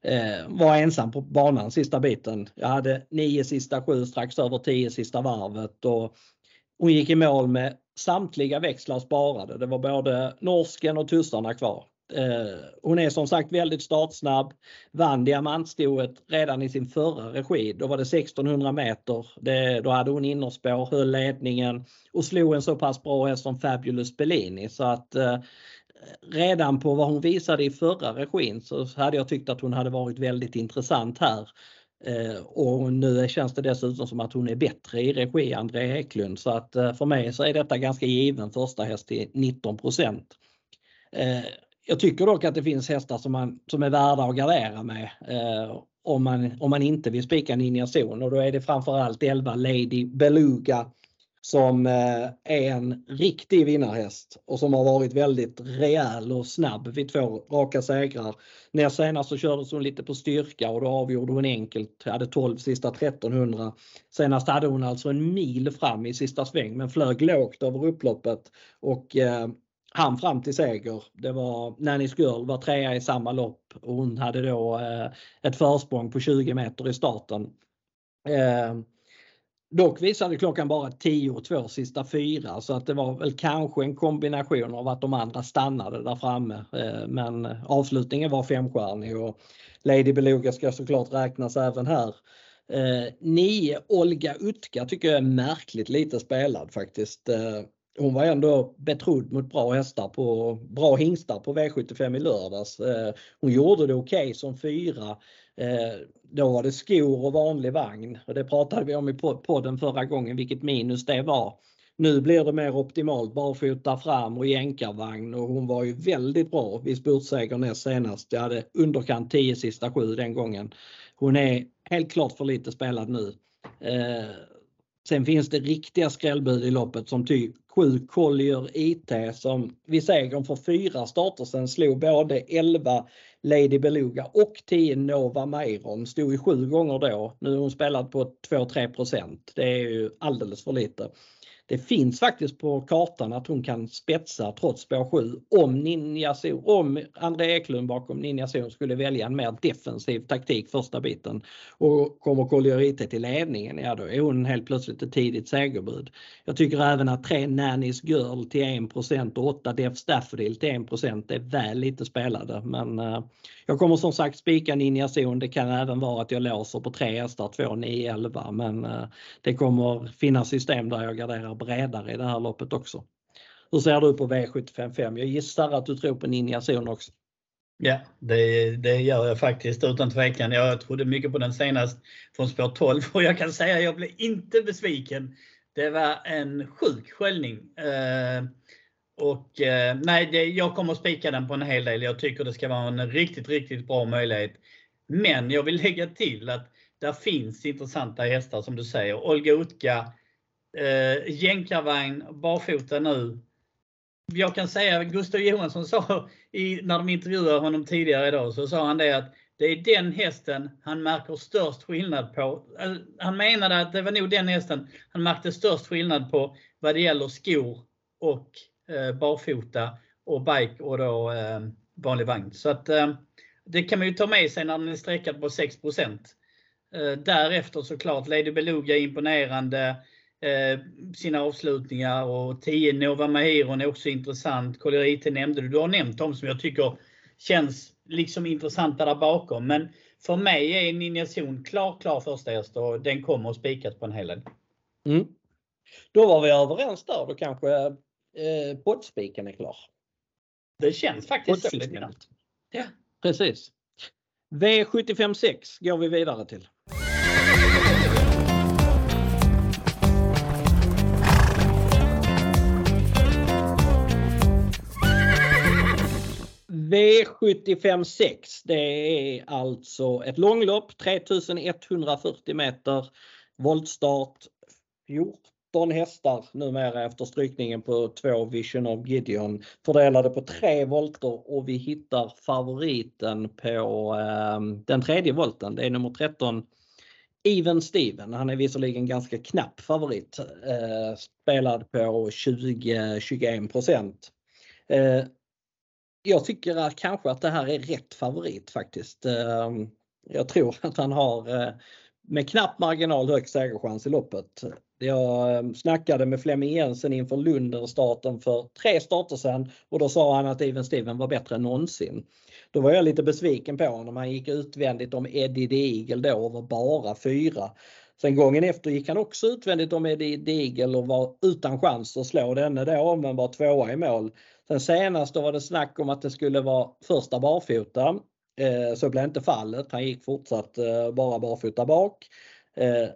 Eh, var ensam på banan sista biten. Jag hade nio sista sju, strax över tio sista varvet och hon gick i mål med samtliga växlar sparade. Det var både norsken och tussarna kvar. Eh, hon är som sagt väldigt startsnabb. Vann diamantstoet redan i sin förra regi. Då var det 1600 meter. Det, då hade hon innerspår, höll ledningen och slog en så pass bra häst som Fabulous Bellini. Så att eh, redan på vad hon visade i förra regin så hade jag tyckt att hon hade varit väldigt intressant här. Eh, och nu känns det dessutom som att hon är bättre i regi André Eklund. Så att eh, för mig så är detta ganska given första häst till 19 eh, Jag tycker dock att det finns hästar som, man, som är värda att gardera med om man, om man inte vill spika Ninja Zon och då är det framförallt 11 Lady Beluga som eh, är en riktig vinnarhäst och som har varit väldigt rejäl och snabb vid två raka segrar. När senast så kördes hon lite på styrka och då avgjorde hon enkelt, hade 12 sista 1300. Senast hade hon alltså en mil fram i sista sväng men flög lågt över upploppet och eh, han fram till seger. Det var Nanny's Girl var trea i samma lopp och hon hade då eh, ett försprång på 20 meter i starten. Eh, Dock visade klockan bara 10 och 2 sista fyra så att det var väl kanske en kombination av att de andra stannade där framme. Eh, men avslutningen var femstjärnig och Lady Beluga ska såklart räknas även här. Eh, 9 Olga Utka tycker jag är märkligt lite spelad faktiskt. Eh, hon var ändå betrodd mot bra hästar på bra hingstar på V75 i lördags. Hon gjorde det okej okay som fyra Eh, då var det skor och vanlig vagn och det pratade vi om i podden förra gången vilket minus det var. Nu blir det mer optimalt barfota fram och jänkarvagn och hon var ju väldigt bra vid spurtseger näst senast. Jag hade underkant 10 sista 7 den gången. Hon är helt klart för lite spelad nu. Eh, Sen finns det riktiga skrällbud i loppet som typ 7 Collier IT som vid segern för fyra starter sen slog både 11 Lady Beluga och 10 Nova Meiron. Stod i sju gånger då. Nu har hon spelat på 2-3 procent, Det är ju alldeles för lite det finns faktiskt på kartan att hon kan spetsa trots spår 7 om Ninja om André Eklund bakom Ninja Zon skulle välja en mer defensiv taktik första biten och kommer Colliorite till ledningen, ja då är hon helt plötsligt ett tidigt segerbud. Jag tycker även att 3 Nannies Girl till 1 och 8 Def Staffordil till 1 är väl lite spelade men uh, jag kommer som sagt spika Ninja Zon. Det kan även vara att jag låser på 3 hästar, 2, 9, 11 men uh, det kommer finnas system där jag garderar bredare i det här loppet också. Hur ser du på V755? Jag gissar att du tror på Ninja Zon också. Ja, det, det gör jag faktiskt utan tvekan. Jag trodde mycket på den senast från spår 12 och jag kan säga att jag blev inte besviken. Det var en sjuk sköljning. Eh, och eh, nej, det, jag kommer att spika den på en hel del. Jag tycker det ska vara en riktigt, riktigt bra möjlighet. Men jag vill lägga till att där finns intressanta hästar som du säger. Olga Utka eh, jänkarvagn, barfota nu. Jag kan säga, Gustav Johansson sa i, när de intervjuade honom tidigare idag, så sa han det att det är den hästen han märker störst skillnad på. Eh, han menade att det var nog den hästen han märkte störst skillnad på vad det gäller skor och eh, barfota och bike och då eh, vanlig vagn. Så att eh, det kan man ju ta med sig när den är sträckad på 6 eh, Därefter såklart Lady Beluga imponerande eh, sina avslutningar och 10 Nova Mahiron är också intressant. Collerite nämnde du. Du har nämnt dem som jag tycker känns liksom intressanta där bakom. Men för mig är Ninja Zon klar, klar första häst och den kommer att spikas på en hel del. Mm. Då var vi överens där. Då kanske eh, poddspiken är klar. Det känns faktiskt så Ja. Precis. V756 går vi vidare till. V75 6, det är alltså ett långlopp 3140 meter voltstart 14 hästar numera efter strykningen på två Vision of Gideon fördelade på tre volter och vi hittar favoriten på eh, den tredje volten. Det är nummer 13 Even Steven. Han är visserligen ganska knapp favorit. Eh, spelad på 20-21 eh, jag tycker att kanske att det här är rätt favorit faktiskt. Ehm, jag tror att han har eh, med knapp marginal högst segerchans i loppet. Jag ehm, snackade med Flemming Jensen inför Lunden-starten för tre starter sedan och då sa han att Even Steven var bättre än någonsin. Då var jag lite besviken på honom. Han gick utvändigt om Eddie Deagle då och var bara fyra. Sen gången efter gick han också utvändigt om Eddie Deagle och var utan chans att slå denne då men var tvåa i mål. Sen senast då var det snack om att det skulle vara första barfota. Eh, så blev inte fallet. Han gick fortsatt eh, bara barfota bak. Eh,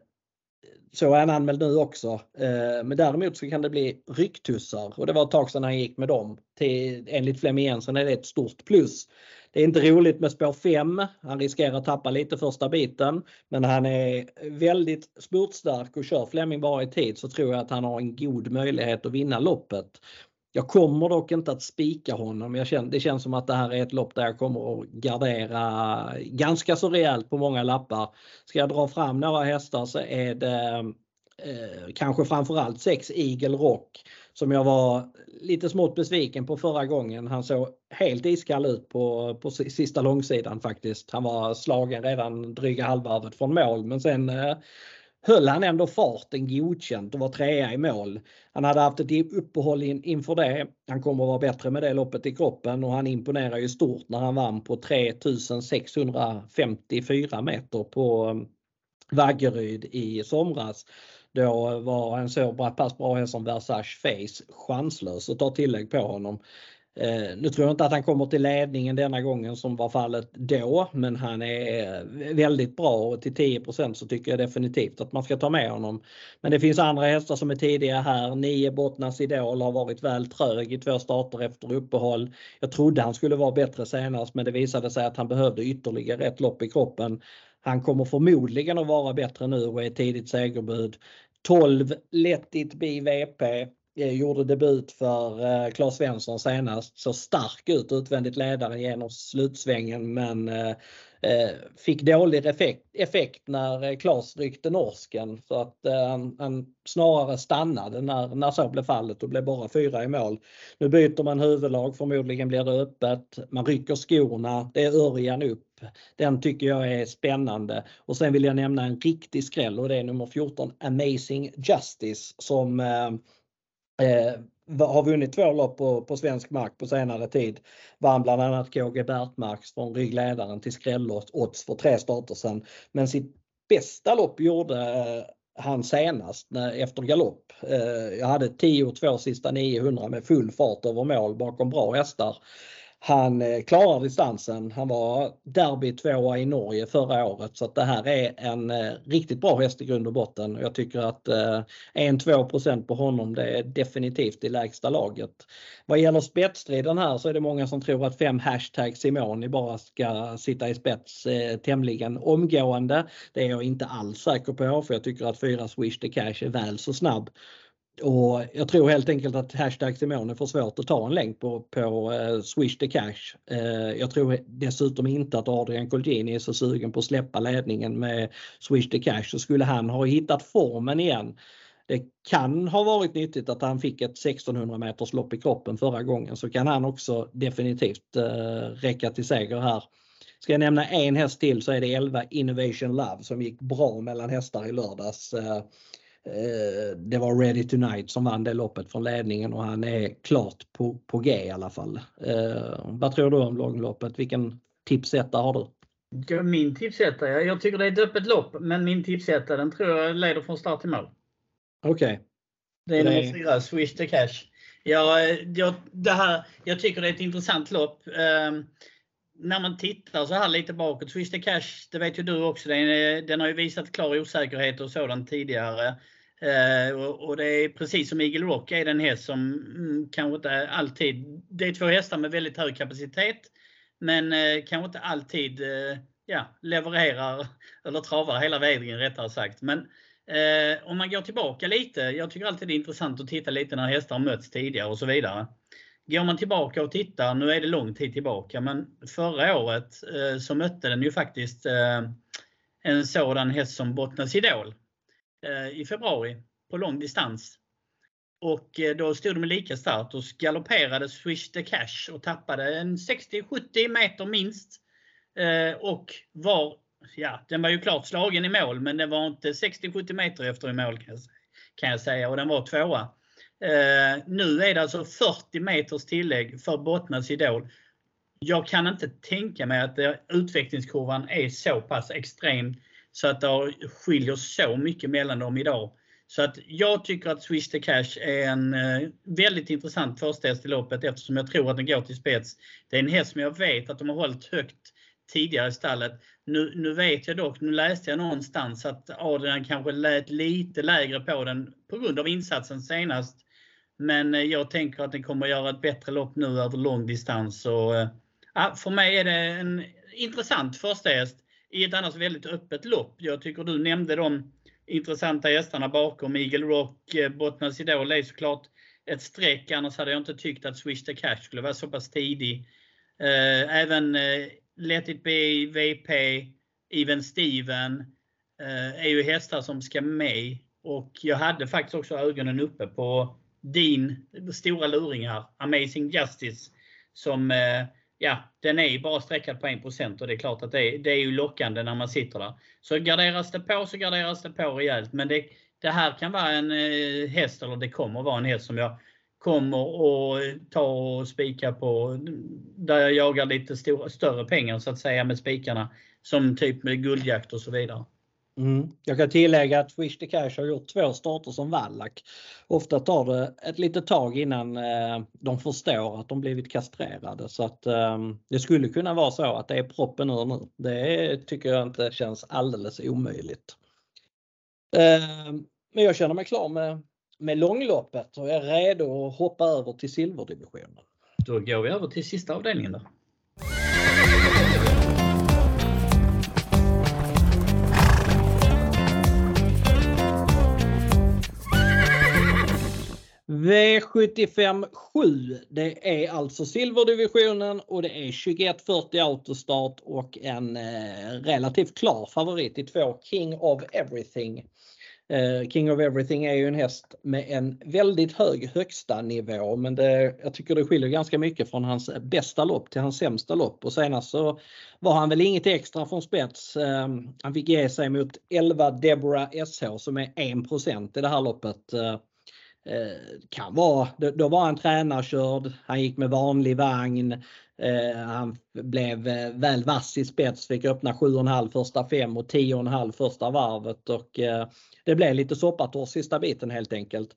så är han anmäld nu också. Men däremot så kan det bli rycktussar och det var ett tag sedan han gick med dem. Till, enligt Flemming Jensen är det ett stort plus. Det är inte roligt med spår 5. Han riskerar att tappa lite första biten. Men han är väldigt spurtstark och kör Flemming bara i tid så tror jag att han har en god möjlighet att vinna loppet. Jag kommer dock inte att spika honom. Jag känner, det känns som att det här är ett lopp där jag kommer att gardera ganska så rejält på många lappar. Ska jag dra fram några hästar så är det eh, kanske framförallt 6 Eagle Rock som jag var lite smått besviken på förra gången. Han såg helt iskall ut på, på sista långsidan faktiskt. Han var slagen redan dryga halvvarvet från mål men sen eh, höll han ändå farten godkänt och var trea i mål. Han hade haft ett uppehåll in, inför det. Han kommer att vara bättre med det loppet i kroppen och han imponerar ju stort när han vann på 3654 meter på um, Vaggeryd i somras. Då var en så pass bra häst som Versace Face chanslös att ta tillägg på honom. Eh, nu tror jag inte att han kommer till ledningen denna gången som var fallet då, men han är eh, väldigt bra och till 10% så tycker jag definitivt att man ska ta med honom. Men det finns andra hästar som är tidiga här. 9 Bottnas Idol har varit väl trög i två starter efter uppehåll. Jag trodde han skulle vara bättre senast, men det visade sig att han behövde ytterligare ett lopp i kroppen. Han kommer förmodligen att vara bättre nu och är tidigt segerbud. 12 Let It Be VP Eh, gjorde debut för eh, Claes Svensson senast. Så stark ut utvändigt ledaren genom slutsvängen men eh, fick dålig effekt, effekt när Claes ryckte norsken så att han, han snarare stannade när, när så blev fallet och blev bara fyra i mål. Nu byter man huvudlag, förmodligen blir det öppet. Man rycker skorna, det är Örjan upp den tycker jag är spännande. Och sen vill jag nämna en riktig skräll och det är nummer 14 Amazing Justice som eh, har vunnit två lopp på, på svensk mark på senare tid. Vann bland annat KG Bertmarks från ryggledaren till skrällots för tre starter sedan. Men sitt bästa lopp gjorde eh, han senast efter galopp. Eh, jag hade 10-2 sista 900 med full fart över mål bakom bra hästar. Han eh, klarar distansen. Han var derby tvåa i Norge förra året så att det här är en eh, riktigt bra häst i grund och botten. Jag tycker att eh, 1-2 på honom det är definitivt i lägsta laget. Vad gäller spetsstriden här så är det många som tror att fem hashtag Simoni bara ska sitta i spets tämligen omgående. Det är jag inte alls säker på för jag tycker att fyra Swish the Cash är väl så snabb. Och jag tror helt enkelt att hashtag Simone får svårt att ta en länk på, på eh, Swish the Cash. Eh, jag tror dessutom inte att Adrian Colgjini är så sugen på att släppa ledningen med Swish the Cash. Så skulle han ha hittat formen igen det kan ha varit nyttigt att han fick ett 1600 meters lopp i kroppen förra gången så kan han också definitivt eh, räcka till seger här. Ska jag nämna en häst till så är det 11 Innovation Love som gick bra mellan hästar i lördags. Eh, Eh, det var Ready Tonight som vann det loppet från ledningen och han är klart på, på G i alla fall. Eh, vad tror du om långloppet? Vilken tipsetta har du? Min tipsetta? Jag tycker det är ett öppet lopp men min tipsetta den tror jag leder från start till mål. Okej. Okay. Det är nummer fyra, Swish the Cash. Ja, jag, det här, jag tycker det är ett intressant lopp. När man tittar så här lite bakåt, Swish Cash, det vet ju du också, den, den har ju visat klar osäkerhet och sådant tidigare. Eh, och, och, det är precis som Eagle Rock är den häst som mm, kanske inte alltid, det är två hästar med väldigt hög kapacitet, men eh, kanske inte alltid eh, ja, levererar eller travar hela vägen rättare sagt. Men eh, om man går tillbaka lite, jag tycker alltid det är intressant att titta lite när hästar mötts tidigare och så vidare. Går man tillbaka och tittar, nu är det lång tid tillbaka, men förra året eh, så mötte den ju faktiskt eh, en sådan häst som Bottnas Idol Eh, i februari på lång distans. Och eh, då stod de med lika start och galopperade Swish the Cash och tappade en 60-70 meter minst. Eh, och var, ja den var ju klart slagen i mål men den var inte 60-70 meter efter i mål kan jag säga och den var tvåa. Eh, nu är det alltså 40 meters tillägg för Bottnas Idol. Jag kan inte tänka mig att utvecklingskurvan är så pass extrem så att det skiljer så mycket mellan dem idag. Så att jag tycker att Swish the Cash är en eh, väldigt intressant första häst i loppet eftersom jag tror att den går till spets. Det är en häst som jag vet att de har hållit högt tidigare i stallet. Nu, nu vet jag dock, nu läste jag någonstans att Adrian kanske lät lite lägre på den på grund av insatsen senast. Men eh, jag tänker att den kommer att göra ett bättre lopp nu över lång distans. Eh, för mig är det en intressant första häst i ett annars väldigt öppet lopp. Jag tycker du nämnde de intressanta hästarna bakom. Eagle Rock, eh, Bottnas Idol är såklart ett streck. Annars hade jag inte tyckt att Swish the Cash skulle vara så pass tidig. Även Let It Be, VP, Even Steven är ju hästar som ska med. Och jag hade faktiskt också ögonen uppe på din stora luring här, Amazing Justice, som eh, ja, den är ju bara sträckad på 1% och det är klart att det, det är ju lockande när man sitter där. Så garderas det på så garderas det på rejält. Men det, det här kan vara en eh, häst, eller det kommer vara en häst som jag kommer att ta och spika på, där jag jagar lite stor, större pengar så att säga med spikarna. Som typ med guldjakt och så vidare. Mm. Jag kan tillägga att Wish the Cash har gjort två starter som vallack. Ofta tar det ett litet tag innan eh, de förstår att de blivit kastrerade så att eh, det skulle kunna vara så att det är proppen ur nu. Det tycker jag inte känns alldeles omöjligt. Eh, men jag känner mig klar med, med långloppet och är redo att hoppa över till silverdivisionen. Då går vi över till sista avdelningen då. V75 7. Det är alltså silverdivisionen och det är 2140 autostart och en eh, relativt klar favorit i två King of Everything. Eh, King of Everything är ju en häst med en väldigt hög högsta nivå men det, jag tycker det skiljer ganska mycket från hans bästa lopp till hans sämsta lopp och senast så var han väl inget extra från spets. Eh, han fick ge sig mot 11 Deborah SH som är 1% i det här loppet. Eh, Eh, kan vara, då var han tränarkörd, han gick med vanlig vagn, eh, han blev eh, väl vass i spets, fick öppna 7,5 första fem och 10,5 första varvet och det blev lite soppatorsk sista biten helt enkelt.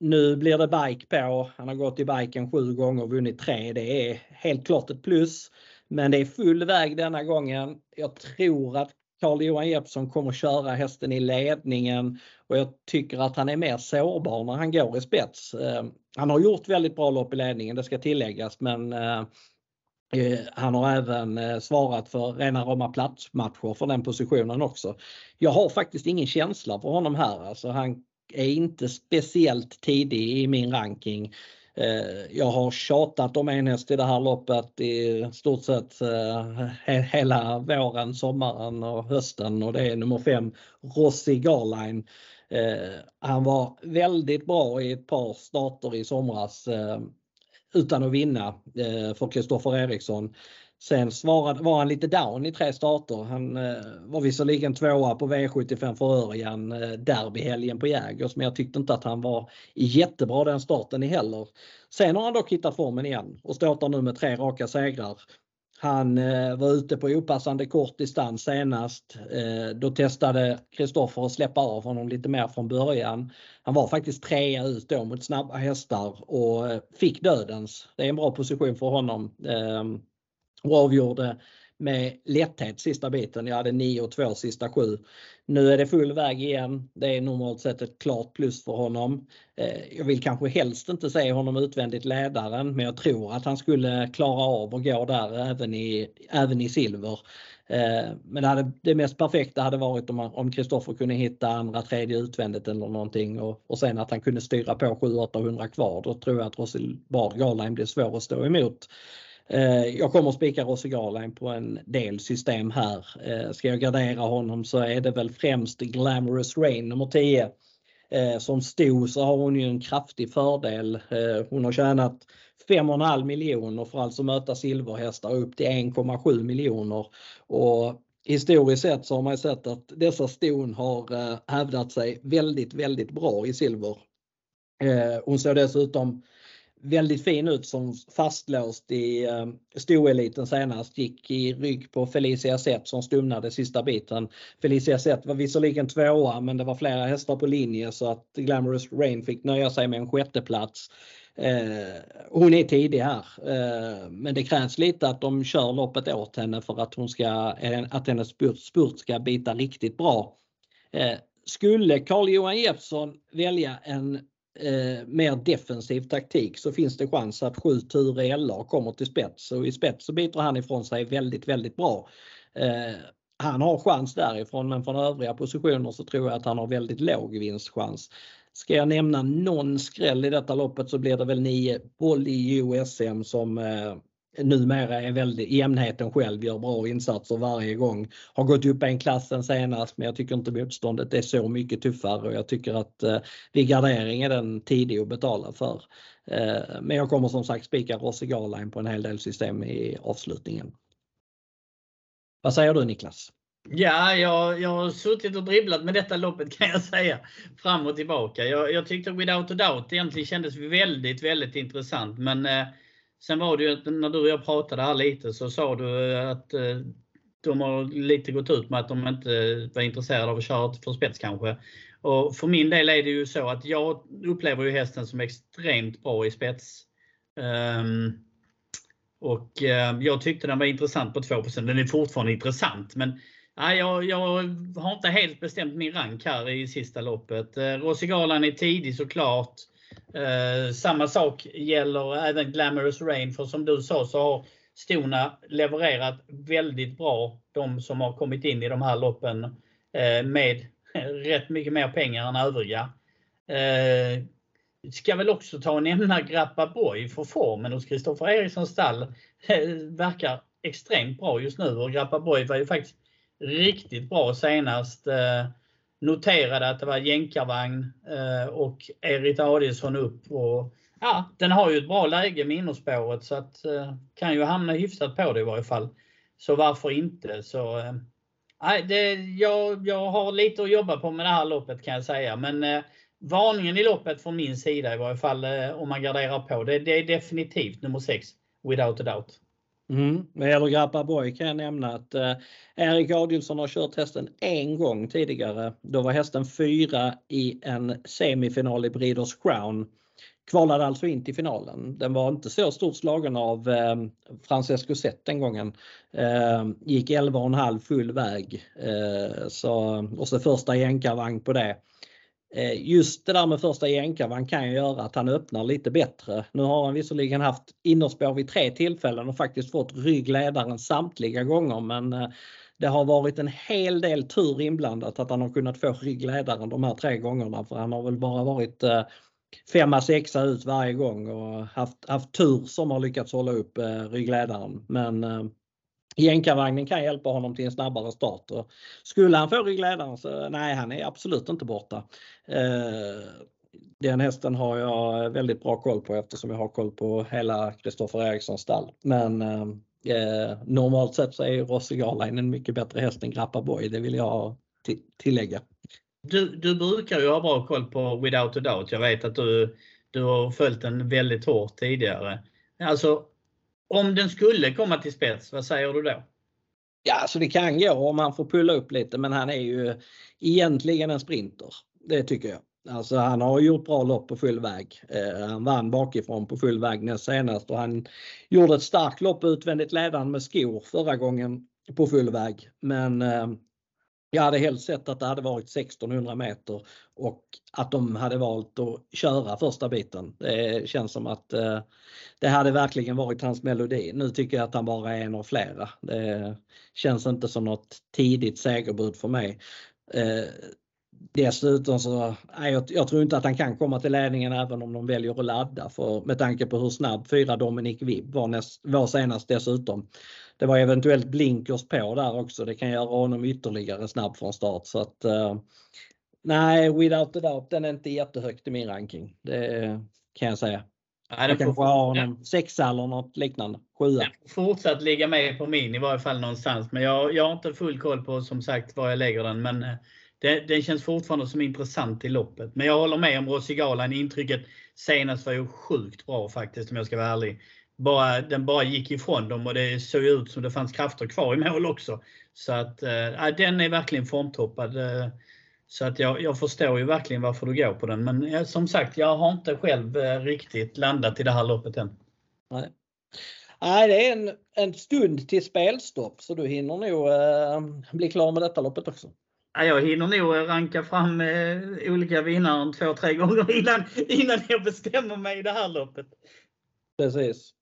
Nu blir det bike på. Han har gått i biken sju gånger och vunnit tre. Det är helt klart ett plus. Men det är full väg denna gången. Jag tror att Carl-Johan Jeppsson kommer köra hästen i ledningen och jag tycker att han är mer sårbar när han går i spets. Eh, han har gjort väldigt bra lopp i ledningen, det ska tilläggas, men eh, eh, han har även svarat för rena rama platsmatcher för den positionen också. Jag har faktiskt ingen känsla för honom här. Alltså han är inte speciellt tidig i min ranking. Eh, jag har tjatat om en häst i det här loppet i stort sett eh, hela våren, sommaren och hösten och det är nummer 5 Rossi Garline. Eh, han var väldigt bra i ett par starter i somras utan att vinna för Kristoffer Eriksson. Sen svarade, var han lite down i tre starter. Han eh, var visserligen tvåa på V75 för Örjan eh, derbyhelgen på Jägers men jag tyckte inte att han var jättebra den starten heller. Sen har han dock hittat formen igen och startar nu med tre raka segrar. Han eh, var ute på opassande kort distans senast. Eh, då testade Kristoffer att släppa av honom lite mer från början. Han var faktiskt trea ut då mot snabba hästar och eh, fick dödens. Det är en bra position för honom. Ehm, och avgjorde med lätthet sista biten. Jag hade 9 och 2 sista sju. Nu är det full väg igen. Det är normalt sett ett klart plus för honom. Eh, jag vill kanske helst inte se honom utvändigt ledaren men jag tror att han skulle klara av att gå där även i, även i silver. Eh, men det, hade, det mest perfekta hade varit om Kristoffer kunde hitta andra, tredje utvändigt eller någonting och, och sen att han kunde styra på 700-800 kvar. Då tror jag att Roselbard Garline blir svår att stå emot. Eh, jag kommer att spika Rosse Garline på en del system här. Eh, ska jag gardera honom så är det väl främst Glamorous Rain nummer 10. Eh, som stod så har hon ju en kraftig fördel. Hon har tjänat 5,5 miljoner för att alltså möta silverhästar upp till 1,7 miljoner. Och historiskt sett så har man sett att dessa ston har hävdat sig väldigt, väldigt bra i silver. Hon såg dessutom väldigt fin ut som fastlåst i eh, stoeliten senast. Gick i rygg på Felicia Zet som stumnade sista biten. Felicia Zet var visserligen tvåa men det var flera hästar på linje så att Glamorous Rain fick nöja sig med en sjätteplats. Eh, hon är tidig här eh, men det krävs lite att de kör loppet åt henne för att, hon ska, eh, att hennes spurt ska bita riktigt bra. Eh, skulle Carl-Johan Jeppsson välja en eh, mer defensiv taktik så finns det chans att 7 Ture LR kommer till spets och i spets så biter han ifrån sig väldigt, väldigt bra. Eh, han har chans därifrån men från övriga positioner så tror jag att han har väldigt låg vinstchans. Ska jag nämna någon skräll i detta loppet så blir det väl 9 Bolly USM som eh, numera är väldigt, jämnheten själv gör bra insatser varje gång. Har gått upp en klass sen senast men jag tycker inte motståndet är så mycket tuffare och jag tycker att eh, vid gardering är den tidig att betala för. Eh, men jag kommer som sagt spika Rossi Garline på en hel del system i avslutningen. Vad säger du Niklas? Ja, jag, jag har suttit och dribblat med detta loppet kan jag säga. Fram och tillbaka. Jag, jag tyckte Without a Doubt egentligen kändes väldigt, väldigt intressant. Men eh, Sen var det ju att när du och jag pratade här lite så sa du eh, att eh, de har lite gått ut med att de inte var intresserade av att köra för spets kanske. Och för min del är det ju så att jag upplever ju hästen som extremt bra i spets. Um, och uh, jag tyckte den var intressant på 2% Den är fortfarande intressant men jag, jag, har inte helt bestämt min rank här i sista loppet. Uh, Rosigalan är tidig såklart. Eh, samma sak gäller även Glamorous Rain för som du sa så har Stona levererat väldigt bra. De som har kommit in i de här loppen eh, med rätt mycket mer pengar än övriga. Eh, ska väl också ta och nämna Grappa Boy för formen hos Kristoffer Erikssons stall. Eh, verkar extremt bra just nu och Grappa Boy var ju faktiskt riktigt bra senast. Eh, noterade att det var jänkarvagn eh, och Erit Adielsson upp. Och, ja, den har ju ett bra läge med innerspåret så att eh, kan ju hamna hyfsat på det i varje fall. Så varför inte? Så, eh, det, jag, jag har lite att jobba på med det här loppet kan jag säga. Men eh, varningen i loppet från min sida i varje fall eh, om man garderar på. Det, det är definitivt nummer 6, without a doubt. Mm. Vad gäller Grappa Boy kan jag nämna att eh, Erik Adielsson har kört hästen en gång tidigare. Då var hästen fyra i en semifinal i Breeders Crown. Kvalade alltså in till finalen. Den var inte så stort slagen av eh, Francesco Zet den gången. Eh, gick 11,5 full väg. Eh, så, och så första jänkarvagn på det. Eh, just det där med första jänkarvan kan ju göra att han öppnar lite bättre. Nu har han visserligen haft innerspår vid tre tillfällen och faktiskt fått ryggledaren samtliga gånger men eh, det har varit en hel del tur inblandat att han har kunnat få ryggledaren de här tre gångerna för han har väl bara varit eh, femma, sexa ut varje gång och haft, haft tur som har lyckats hålla upp ryggledaren. Men Jänkarvagnen kan hjälpa honom till en snabbare start. Och skulle han få ryggledaren så nej, han är absolut inte borta. Eh, den hästen har jag väldigt bra koll på eftersom jag har koll på hela Kristoffer Erikssons stall. Men eh, eh normalt sett så är Rossi Garline en mycket bättre häst än Grappa Boy, det vill jag tillägga. Du, du brukar ju ha bra koll på Without a Doubt. Jag vet att du, du har följt den väldigt hårt tidigare. Alltså om den skulle komma till spets, vad säger du då? Ja, så det kan gå om han får pulla upp lite men han är ju egentligen en sprinter. Det tycker jag. Alltså han har gjort bra lopp på full väg. Eh, han vann bakifrån på full väg näst senast och han gjorde ett starkt lopp utvändigt ledande med skor förra gången på full väg. Men eh, jag hade helst sett att det hade varit 1600 meter och att de hade valt att köra första biten. Det känns som att eh, det hade verkligen varit hans melodi. Nu tycker jag att han bara är en av flera. Det känns inte som något tidigt segerbud för mig. Eh, Eh, dessutom så, nej, jag, jag, tror inte att han kan komma till ledningen även om de väljer att ladda för med tanke på hur snabb fyra Dominic Vibb var, näst, var senast dessutom. Det var eventuellt blinkers på där också. Det kan göra honom ytterligare snabb från start så att uh, nej, without a doubt, den är inte jättehögt i min ranking. Det kan jag säga. Nej, jag kanske har honom sexa eller något liknande. Sjua. Fortsatt ligga med på min i varje fall någonstans. Men jag, jag har inte full koll på som sagt var jag lägger den. Men eh, det, den känns fortfarande som intressant i loppet. Men jag håller med om Rossi Galan. Intrycket senast var ju sjukt bra faktiskt om jag ska vara ärlig. Bara, den bara gick ifrån dem och det såg ut som det fanns krafter kvar i mål också. Så att äh, den är verkligen formtoppad. Äh, så att jag, jag förstår ju verkligen varför du går på den. Men ja, som sagt, jag har inte själv äh, riktigt landat i det här loppet än. Nej. Nej, det är en, en stund till spelstopp så du hinner nog bli klar med detta loppet också. Jag hinner nog ranka fram eh, olika vinnare två, tre gånger innan, innan jag bestämmer mig i det här loppet. Precis.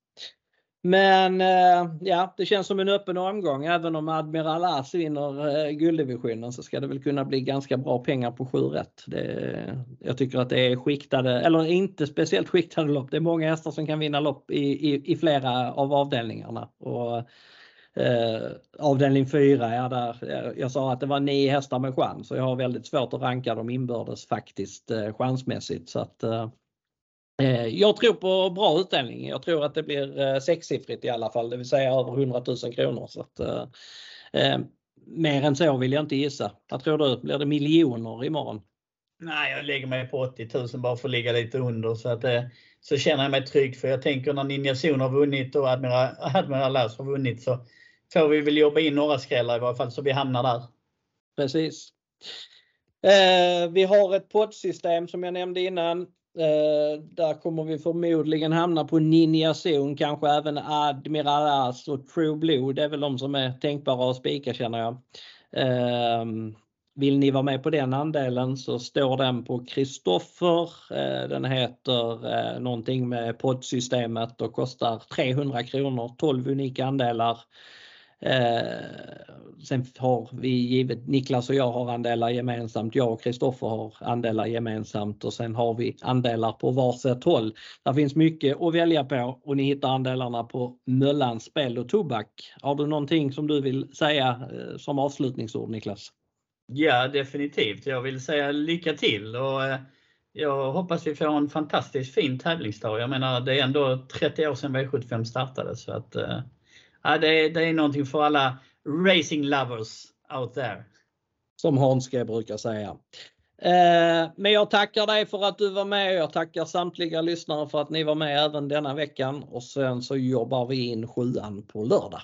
Men eh, ja, det känns som en öppen omgång. Även om Admiral As vinner eh, gulddivisionen så ska det väl kunna bli ganska bra pengar på 7 rätt. Det, jag tycker att det är skiktade, eller inte speciellt skiktade lopp. Det är många hästar som kan vinna lopp i, i, i flera av avdelningarna. Och, eh, avdelning 4, ja, där, eh, jag sa att det var nio hästar med chans och jag har väldigt svårt att ranka dem inbördes faktiskt eh, chansmässigt. Så att, eh, eh, jag tror på bra utdelning. Jag tror att det blir eh, sexsiffrigt i alla fall, det vill säga över 100 000 kronor. Så att, eh, eh, mer än så vill jag inte gissa. Vad tror du? Blir det miljoner imorgon? Nej, jag lägger mig på 80 000 bara för att ligga lite under. Så, att, eh, så känner jag mig trygg. För jag tänker när Ninja Zon har vunnit och Admiral, Admiral Lass har vunnit så får vi väl jobba in några skrällar i varje fall så vi hamnar där. Precis. Eh, vi har ett poddsystem som jag nämnde innan. Eh, där kommer vi förmodligen hamna på Ninja Zon, kanske även Admiral As och True Blue. Det är väl de som är tänkbara att spika känner jag. Eh, vill ni vara med på den andelen så står den på Kristoffer. Eh, den heter eh, någonting med poddsystemet och kostar 300 kronor, 12 unika andelar. Eh, sen har vi givet, Niklas och jag har andelar gemensamt, jag och Kristoffer har andelar gemensamt och sen har vi andelar på varsitt håll. Det finns mycket att välja på och ni hittar andelarna på Möllans spel och tobak. Har du någonting som du vill säga eh, som avslutningsord Niklas? Ja definitivt. Jag vill säga lycka till och eh, jag hoppas vi får en fantastiskt fin tävlingsdag. Jag menar det är ändå 30 år sedan V75 startade så att ja, det, är, det är någonting för alla racing lovers out there. Som Hanske brukar säga. Eh, men jag tackar dig för att du var med. Jag tackar samtliga lyssnare för att ni var med även denna veckan och sen så jobbar vi in sjuan på lördag.